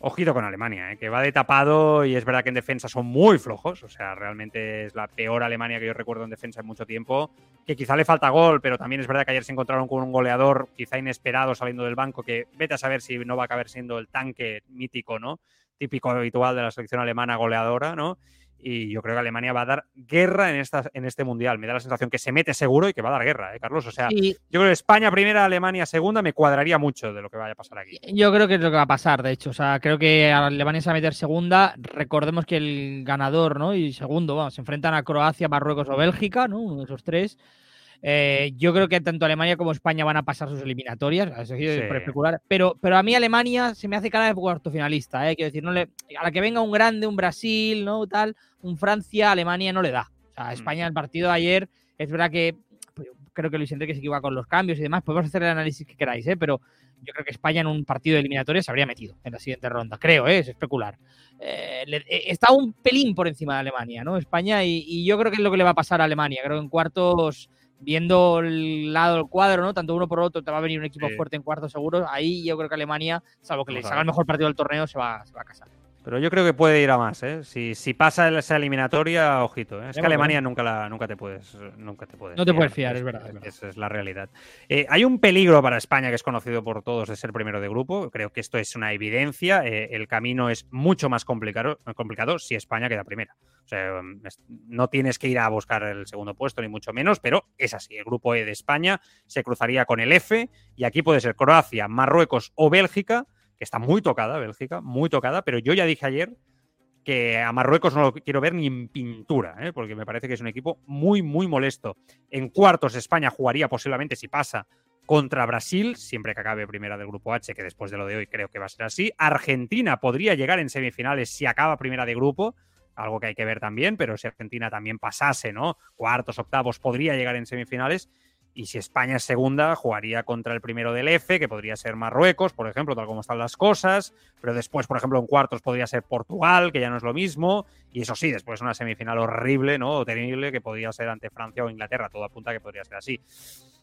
ojito con Alemania, ¿eh? que va de tapado y es verdad que en defensa son muy flojos, o sea, realmente es la peor Alemania que yo recuerdo en defensa en mucho tiempo, que quizá le falta gol, pero también es verdad que ayer se encontraron con un goleador quizá inesperado saliendo del banco, que vete a saber si no va a acabar siendo el tanque mítico, ¿no? Típico habitual de la selección alemana goleadora, ¿no? Y yo creo que Alemania va a dar guerra en, esta, en este mundial. Me da la sensación que se mete seguro y que va a dar guerra, ¿eh, Carlos? O sea, Y yo creo que España primera, Alemania segunda, me cuadraría mucho de lo que vaya a pasar aquí. yo creo que es lo que va a pasar, de hecho. O sea, creo que Alemania se va a meter segunda. Recordemos que el ganador, ¿no? Y segundo, se enfrentan a Croacia, Marruecos o Bélgica, ¿no? Uno de esos tres. Eh, yo creo que tanto Alemania como España van a pasar sus eliminatorias, eso sí, por especular. Pero, pero a mí Alemania se me hace cara de cuarto finalista, ¿eh? Quiero decir, no le, a la que venga un grande, un Brasil, ¿no? Tal, un Francia, Alemania no le da. O sea, España, el partido de ayer, es verdad que pues, creo que Luis Enrique se equivoca con los cambios y demás. Podemos hacer el análisis que queráis, ¿eh? Pero yo creo que España en un partido de eliminatoria se habría metido en la siguiente ronda. Creo, ¿eh? es especular. Eh, le- está un pelín por encima de Alemania, ¿no? España, y, y yo creo que es lo que le va a pasar a Alemania. Creo que en cuartos, viendo el lado del cuadro, ¿no? Tanto uno por otro, te va a venir un equipo Sí. fuerte en cuartos seguro. Ahí yo creo que Alemania, salvo que Vamos les a haga ver. el mejor partido del torneo, se va, se va a casar. Pero yo creo que puede ir a más, ¿eh? Si, si pasa esa eliminatoria, ojito, ¿eh? Es que Alemania nunca, la, nunca te puedes nunca te puedes No te puedes fiar, es verdad, es verdad. Esa es la realidad. Eh, hay un peligro para España que es conocido por todos de ser primero de grupo. Creo que esto es una evidencia. Eh, el camino es mucho más complicado, complicado si España queda primera. O sea, mm, no tienes que ir a buscar el segundo puesto, ni mucho menos, pero es así. El grupo E de España se cruzaría con el F y aquí puede ser Croacia, Marruecos o Bélgica, que está muy tocada, Bélgica, muy tocada, pero yo ya dije ayer que a Marruecos no lo quiero ver ni en pintura, ¿eh? porque me parece que es un equipo muy, muy molesto. En cuartos España jugaría posiblemente, si pasa, contra Brasil, siempre que acabe primera del grupo H, que después de lo de hoy creo que va a ser así. Argentina podría llegar en semifinales si acaba primera de grupo, algo que hay que ver también, pero si Argentina también pasase, ¿no? Cuartos, octavos, podría llegar en semifinales. Y si España es segunda, jugaría contra el primero del F, que podría ser Marruecos, por ejemplo, tal como están las cosas. Pero después, por ejemplo, en cuartos podría ser Portugal, que ya no es lo mismo. Y eso sí, después una semifinal horrible, ¿no? O terrible, que podría ser ante Francia o Inglaterra. Todo apunta que podría ser así.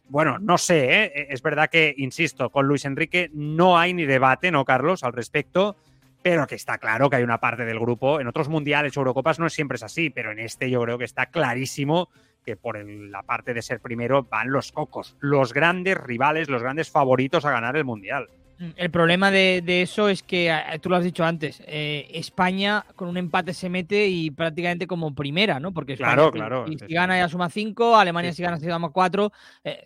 Bueno, no sé, ¿eh? es verdad que, insisto, con Luis Enrique no hay ni debate, ¿no, Carlos, al respecto? Pero que está claro que hay una parte del grupo. En otros mundiales o Eurocopas no siempre es así, pero en este yo creo que está clarísimo que por el- la parte de ser primero van los cocos, los grandes rivales, los grandes favoritos a ganar el mundial. El problema de, de eso es que, eh, tú lo has dicho antes, eh, España con un empate se mete y prácticamente como primera, ¿no? Porque España, Claro, claro, si, gana ya suma 5, Alemania Sí, si gana se suma 4,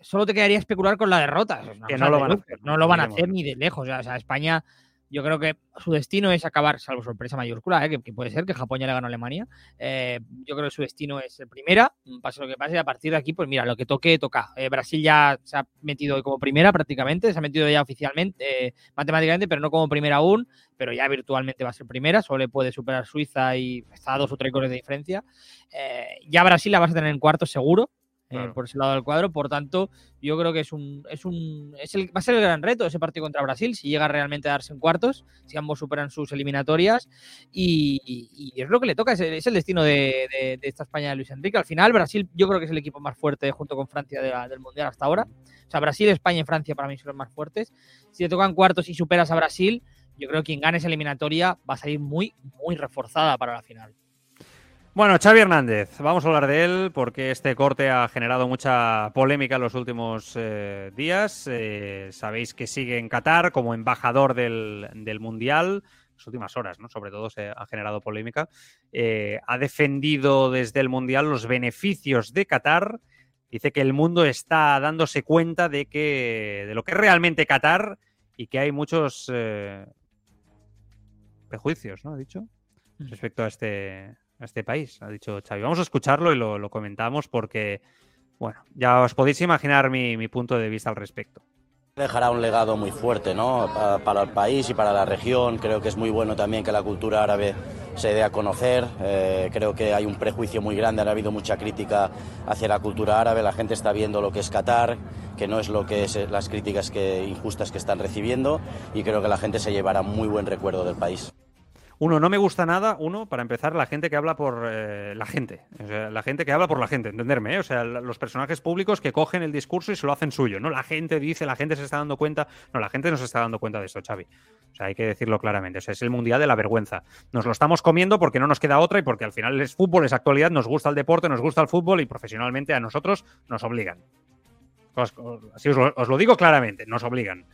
solo te quedaría especular con la derrota. Es Que no lo van a hacer, No lo van a hacer ni de lejos. O sea, España, yo creo que su destino es acabar, salvo sorpresa mayúscula, ¿eh? que, puede ser que Japón ya le ganó a Alemania. eh, yo creo que su destino es primera, pase lo que pase, y a partir de aquí, pues mira, lo que toque, toca. Eh, Brasil ya se ha metido como primera prácticamente, se ha metido ya oficialmente, eh, matemáticamente, pero no como primera aún, pero ya virtualmente va a ser primera, solo le puede superar Suiza y está a dos o tres goles de diferencia. Eh, ya Brasil la vas a tener en cuarto seguro. Eh, por ese lado del cuadro, por tanto, yo creo que es un, es un, es el, va a ser el gran reto ese partido contra Brasil, si llega realmente a darse en cuartos, si ambos superan sus eliminatorias, y, y- y es lo que le toca, es el, es el destino de, de- de esta España de Luis Enrique. Al final, Brasil yo creo que es el equipo más fuerte junto con Francia de la- del Mundial hasta ahora. O sea, Brasil, España y Francia para mí son los más fuertes. Si te tocan cuartos y superas a Brasil, yo creo que quien gane esa eliminatoria va a salir muy, muy reforzada para la final. Bueno, Xavi Hernández, vamos a hablar de él porque este corte ha generado mucha polémica en los últimos eh, días. Eh, sabéis que sigue en Qatar como embajador del, del Mundial. Las últimas horas, ¿no? Sobre todo se ha generado polémica. Eh, ha defendido desde el Mundial los beneficios de Qatar. Dice que el mundo está dándose cuenta de que de lo que es realmente Qatar y que hay muchos prejuicios, ¿no? Ha dicho respecto a este, a este país, ha dicho Xavi. Vamos a escucharlo y lo, comentamos porque, bueno, ya os podéis imaginar mi, punto de vista al respecto. Dejará un legado muy fuerte ¿no? Pa- para el país y para la región. Creo que es muy bueno también que la cultura árabe se dé a conocer. Eh, creo que hay un prejuicio muy grande, ha habido mucha crítica hacia la cultura árabe. La gente está viendo lo que es Qatar, que no es lo que es eh, las críticas que, injustas que están recibiendo y creo que la gente se llevará muy buen recuerdo del país. Uno, no me gusta nada, uno, para empezar, la gente que habla por eh, la gente. O sea, la gente que habla por la gente, entenderme, ¿eh? O sea, los personajes públicos que cogen el discurso y se lo hacen suyo, ¿no? La gente dice, la gente se está dando cuenta. No, la gente no se está dando cuenta de esto, Xavi. O sea, hay que decirlo claramente. O sea, es el mundial de la vergüenza. Nos lo estamos comiendo porque no nos queda otra y porque al final es fútbol, es actualidad, nos gusta el deporte, nos gusta el fútbol y profesionalmente a nosotros nos obligan. Así os lo digo claramente, nos obligan.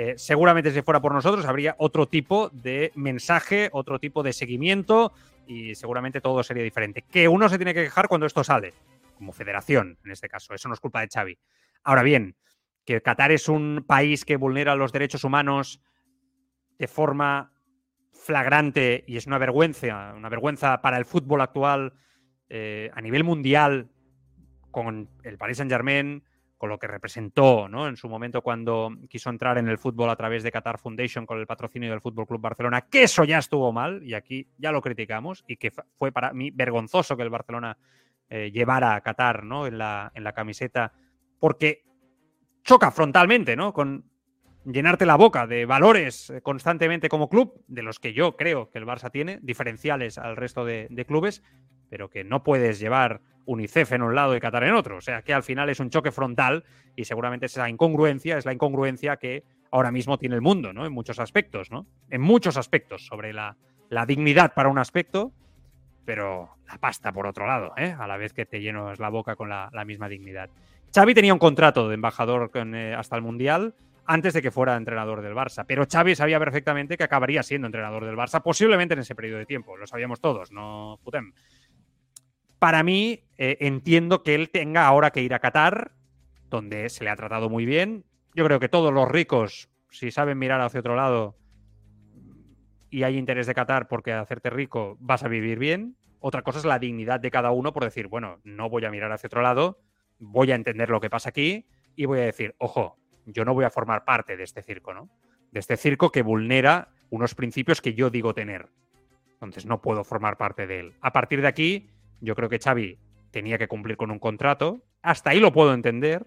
Eh, seguramente si fuera por nosotros habría otro tipo de mensaje, otro tipo de seguimiento y seguramente todo sería diferente. Que uno se tiene que quejar cuando esto sale, como federación en este caso, eso no es culpa de Xavi. Ahora bien, que Qatar es un país que vulnera los derechos humanos de forma flagrante y es una vergüenza, una vergüenza para el fútbol actual eh, a nivel mundial con el Paris Saint Germain, con lo que representó ¿no? en su momento cuando quiso entrar en el fútbol a través de Qatar Foundation con el patrocinio del Fútbol Club Barcelona, que eso ya estuvo mal y aquí ya lo criticamos y que fue para mí vergonzoso que el Barcelona eh, llevara a Qatar ¿no? en, la, en la camiseta porque choca frontalmente ¿no? con llenarte la boca de valores eh, constantemente como club, de los que yo creo que el Barça tiene, diferenciales al resto de clubes, pero que no puedes llevar UNICEF en un lado y Qatar en otro. O sea que al final es un choque frontal y seguramente esa incongruencia es la incongruencia que ahora mismo tiene el mundo, ¿no? En muchos aspectos, ¿no? En muchos aspectos, sobre la, la dignidad para un aspecto, pero la pasta por otro lado, ¿eh? A la vez que te llenas la boca con la, la misma dignidad. Xavi tenía un contrato de embajador con, eh, hasta el Mundial antes de que fuera entrenador del Barça, pero Xavi sabía perfectamente que acabaría siendo entrenador del Barça, posiblemente en ese periodo de tiempo, lo sabíamos todos, no putem. Para mí, eh, entiendo que él tenga ahora que ir a Qatar, donde se le ha tratado muy bien. Yo creo que todos los ricos, si saben mirar hacia otro lado y hay interés de Qatar porque hacerte rico vas a vivir bien. Otra cosa es la dignidad de cada uno por decir, bueno, no voy a mirar hacia otro lado, voy a entender lo que pasa aquí y voy a decir, ojo, yo no voy a formar parte de este circo, ¿no? De este circo que vulnera unos principios que yo digo tener. Entonces no puedo formar parte de él. A partir de aquí, yo creo que Xavi tenía que cumplir con un contrato. Hasta ahí lo puedo entender.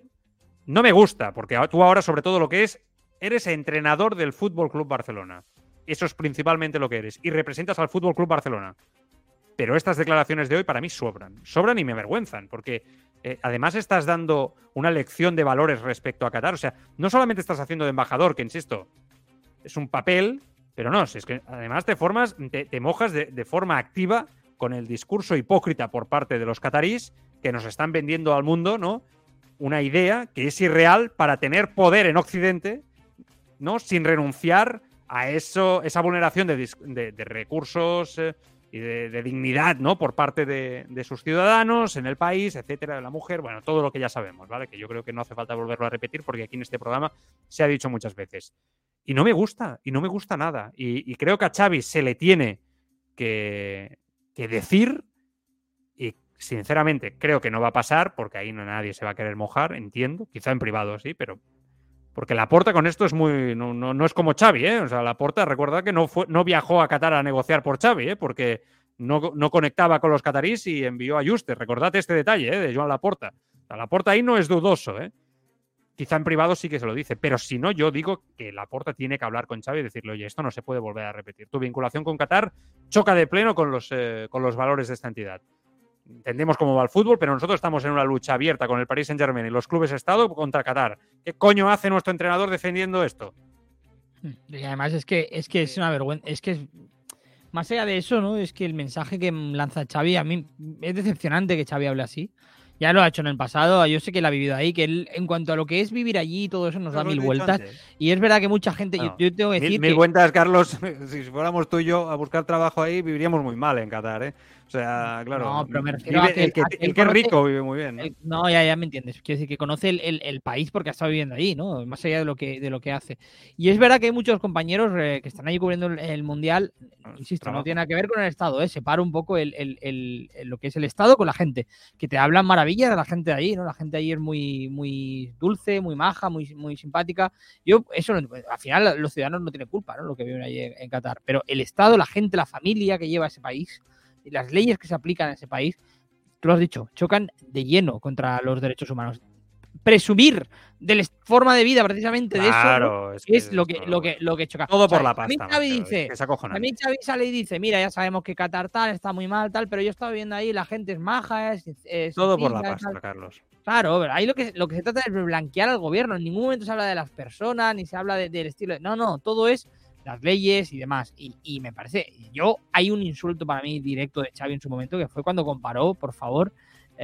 no me gusta, porque tú ahora sobre todo lo que es, eres entrenador del Fútbol Club Barcelona. Eso es principalmente lo que eres. Y representas al Fútbol Club Barcelona. Pero estas declaraciones de hoy para mí sobran. Sobran y me avergüenzan, porque eh, además estás dando una lección de valores respecto a Qatar. O sea, no solamente estás haciendo de embajador, que insisto, es un papel, pero no, es que además te formas, te, mojas de, forma activa con el discurso hipócrita por parte de los catarís que nos están vendiendo al mundo, ¿no? Una idea que es irreal para tener poder en Occidente, ¿no? Sin renunciar a eso, esa vulneración de, recursos eh, y de, dignidad, ¿no? Por parte de, sus ciudadanos en el país, etcétera, de la mujer, bueno, todo lo que ya sabemos, ¿vale? Que yo creo que no hace falta volverlo a repetir porque aquí en este programa se ha dicho muchas veces. Y no me gusta, y no me gusta nada. Y, creo que a Xavi se le tiene que, decir, y sinceramente creo que no va a pasar porque ahí no nadie se va a querer mojar, entiendo, quizá en privado sí, pero porque la Porta con esto es muy. No, no, es como Xavi, ¿eh? O sea, la Porta, recuerda que no, fue, no viajó a Qatar a negociar por Xavi, ¿eh? Porque no, no conectaba con los catarís y envió a Juste. Recordad este detalle, ¿eh? De Joan Laporta. O sea, Laporta ahí no es dudoso, ¿eh? Quizá en privado sí que se lo dice, pero si no, yo digo que Laporta tiene que hablar con Xavi y decirle, oye, esto no se puede volver a repetir. Tu vinculación con Qatar choca de pleno con los, eh, con los valores de esta entidad entendemos cómo va el fútbol, pero nosotros estamos en una lucha abierta con el Paris Saint Germain y los clubes Estado contra Qatar. ¿Qué coño hace nuestro entrenador defendiendo esto? Y además es que es que es una vergüenza, es que es, más allá de eso, ¿no? Es que el mensaje que lanza Xavi a mí es decepcionante que Xavi hable así. Ya lo ha hecho en el pasado, yo sé que él ha vivido ahí, que él, en cuanto a lo que es vivir allí, todo eso nos da mil vueltas. Y es verdad que mucha gente, yo, tengo que decir. Mil, mil vueltas, Carlos, [LAUGHS] si fuéramos tú y yo a buscar trabajo ahí, viviríamos muy mal en Qatar, ¿eh? O sea, claro. No, pero me refiero a que, el que, el que es rico vive muy bien. ¿no? ya, ya me entiendes. Quiero decir que conoce el, país porque ha estado viviendo ahí, ¿no? Más allá de lo que, de lo que hace. Y es verdad que hay muchos compañeros eh, que están ahí cubriendo el, mundial. Ah, insisto, no tiene nada que ver con el Estado, ¿eh? Separa un poco el, lo que es el Estado con la gente. Que te hablan maravillas de la gente de ahí, ¿no? La gente ahí es muy, muy dulce, muy maja, muy, muy simpática. Yo, eso, al final, los ciudadanos no tienen culpa, ¿no? Lo que viven ahí en Qatar. Pero el Estado, la gente, la familia que lleva ese país y las leyes que se aplican en ese país, tú lo has dicho, chocan de lleno contra los derechos humanos. Presumir de la forma de vida precisamente de eso es, lo, que, lo, que, lo que choca. Todo por la pasta. A mí Xavi dice, a mí Xavi sale y dice, mira, ya sabemos que Qatar tal está muy mal, tal, pero yo estaba viendo ahí, la gente es maja, es... Todo por la pasta, Carlos. Claro, ahí lo que, lo que se trata es de blanquear al gobierno. En ningún momento se habla de las personas, ni se habla del estilo. No, no, todo es las leyes y demás. Y, me parece, yo, hay un insulto para mí directo de Xavi en su momento, que fue cuando comparó, por favor,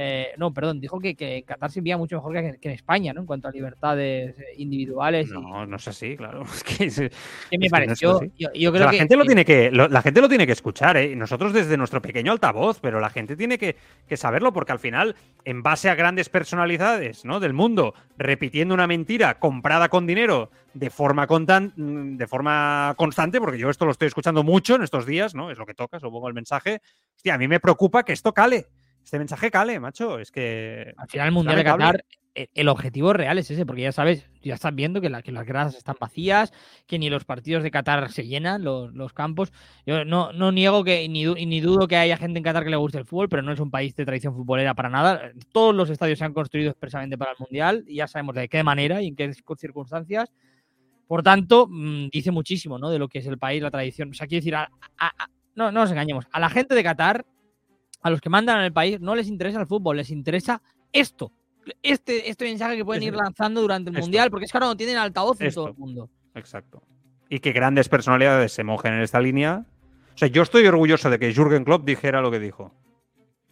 eh, no, perdón, dijo que, que Qatar se envía mucho mejor que, en España, ¿no? En cuanto a libertades individuales. No, no es así, claro. [LAUGHS] Es que, me pareció. yo, creo la que, gente lo tiene que, la gente lo tiene que escuchar, ¿eh? Nosotros desde nuestro pequeño altavoz, pero la gente tiene que, saberlo porque al final, en base a grandes personalidades, ¿no? Del mundo, repitiendo una mentira comprada con dinero de forma, de forma constante, porque yo esto lo estoy escuchando mucho en estos días, ¿no? Es lo que toca, supongo el mensaje. Hostia, a mí me preocupa que esto cale este mensaje cale, macho. Es que. Al final, el Mundial de Qatar, e, el objetivo real es ese, porque ya sabes, ya estás viendo que, las gradas están vacías, que ni los partidos de Qatar se llenan, los, campos. Yo no, no niego que, ni, ni, dudo que haya gente en Qatar que le guste el fútbol, pero no es un país de tradición futbolera para nada. Todos los estadios se han construido expresamente para el Mundial y ya sabemos de qué manera y en qué circunstancias. Por tanto, mm, dice muchísimo ¿no? de lo que es el país, la tradición. O sea, quiero decir, no, no nos engañemos. A la gente de Qatar a los que mandan en el país no les interesa el fútbol, les interesa esto. Este, este mensaje que pueden ir lanzando durante el Mundial, porque es que ahora no tienen altavoz en todo el mundo. Exacto. Y que grandes personalidades se mojen en esta línea. O sea, yo estoy orgulloso de que Jürgen Klopp dijera lo que dijo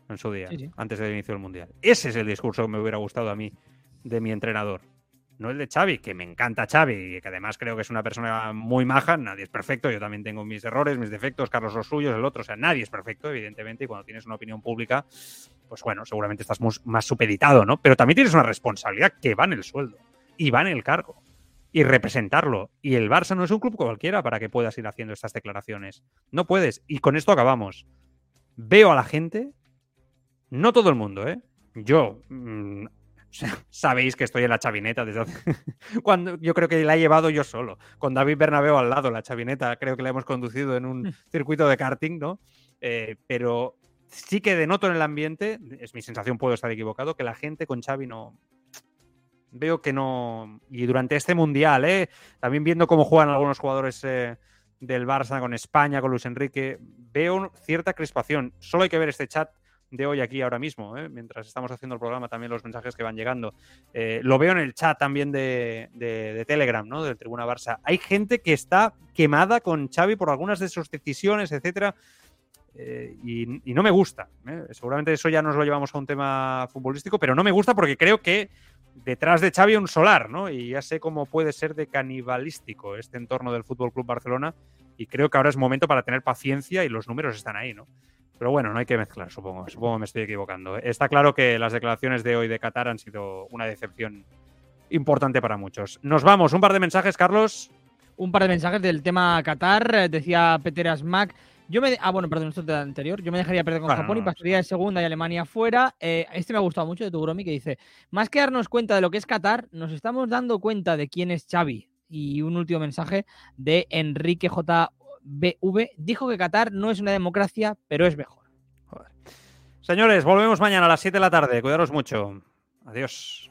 en su día, antes del inicio del Mundial. Ese es el discurso que me hubiera gustado a mí de mi entrenador no el de Xavi, que me encanta Xavi y que además creo que es una persona muy maja, nadie es perfecto, yo también tengo mis errores, mis defectos, Carlos los suyos, el otro, o sea, nadie es perfecto, evidentemente, y cuando tienes una opinión pública, pues bueno, seguramente estás más supeditado, ¿no? Pero también tienes una responsabilidad que va en el sueldo y va en el cargo y representarlo. Y el Barça no es un club cualquiera para que puedas ir haciendo estas declaraciones. No puedes. Y con esto acabamos. Veo a la gente, no todo el mundo, ¿eh? Yo, mm, [LAUGHS] sabéis que estoy en la chavineta desde [LAUGHS] cuando yo creo que la he llevado yo solo, con David Bernabeu al lado, la chavineta creo que la hemos conducido en un mm. circuito de karting, ¿no? Eh, pero sí que denoto en el ambiente, es mi sensación, puedo estar equivocado, que la gente con Xavi no, veo que no. Y durante este mundial, ¿eh? también viendo cómo juegan algunos jugadores eh, del Barça con España, con Luis Enrique, veo cierta crispación. Solo hay que ver este chat de hoy aquí ahora mismo, ¿eh? mientras estamos haciendo el programa, también los mensajes que van llegando. Eh, lo veo en el chat también de, de, Telegram, ¿no? Del Tribuna Barça. Hay gente que está quemada con Xavi por algunas de sus decisiones, etcétera. Eh, y, no me gusta. Seguramente eso ya nos lo llevamos a un tema futbolístico, pero no me gusta porque creo que detrás de Xavi un solar, ¿no? Y ya sé cómo puede ser de canibalístico este entorno del Fútbol Club Barcelona y creo que ahora es momento para tener paciencia y los números están ahí, ¿no? Pero bueno, no hay que mezclar, supongo. Supongo que me estoy equivocando. Está claro que las declaraciones de hoy de Qatar han sido una decepción importante para muchos. Nos vamos. Un par de mensajes, Carlos. Un par de mensajes del tema Qatar. Decía Peter Asmack. Yo me. Ah, bueno, perdón, esto es del anterior. Yo me dejaría perder con Bueno, Japón y pasaría de segunda y Alemania fuera. Eh, este me ha gustado mucho de tu Gromi que dice: Más que darnos cuenta de lo que es Qatar, nos estamos dando cuenta de quién es Xavi. Y un último mensaje de Enrique JBV. Dijo que Qatar no es una democracia, pero es mejor. Señores, volvemos mañana a las 7 de la tarde. Cuidaros mucho. Adiós.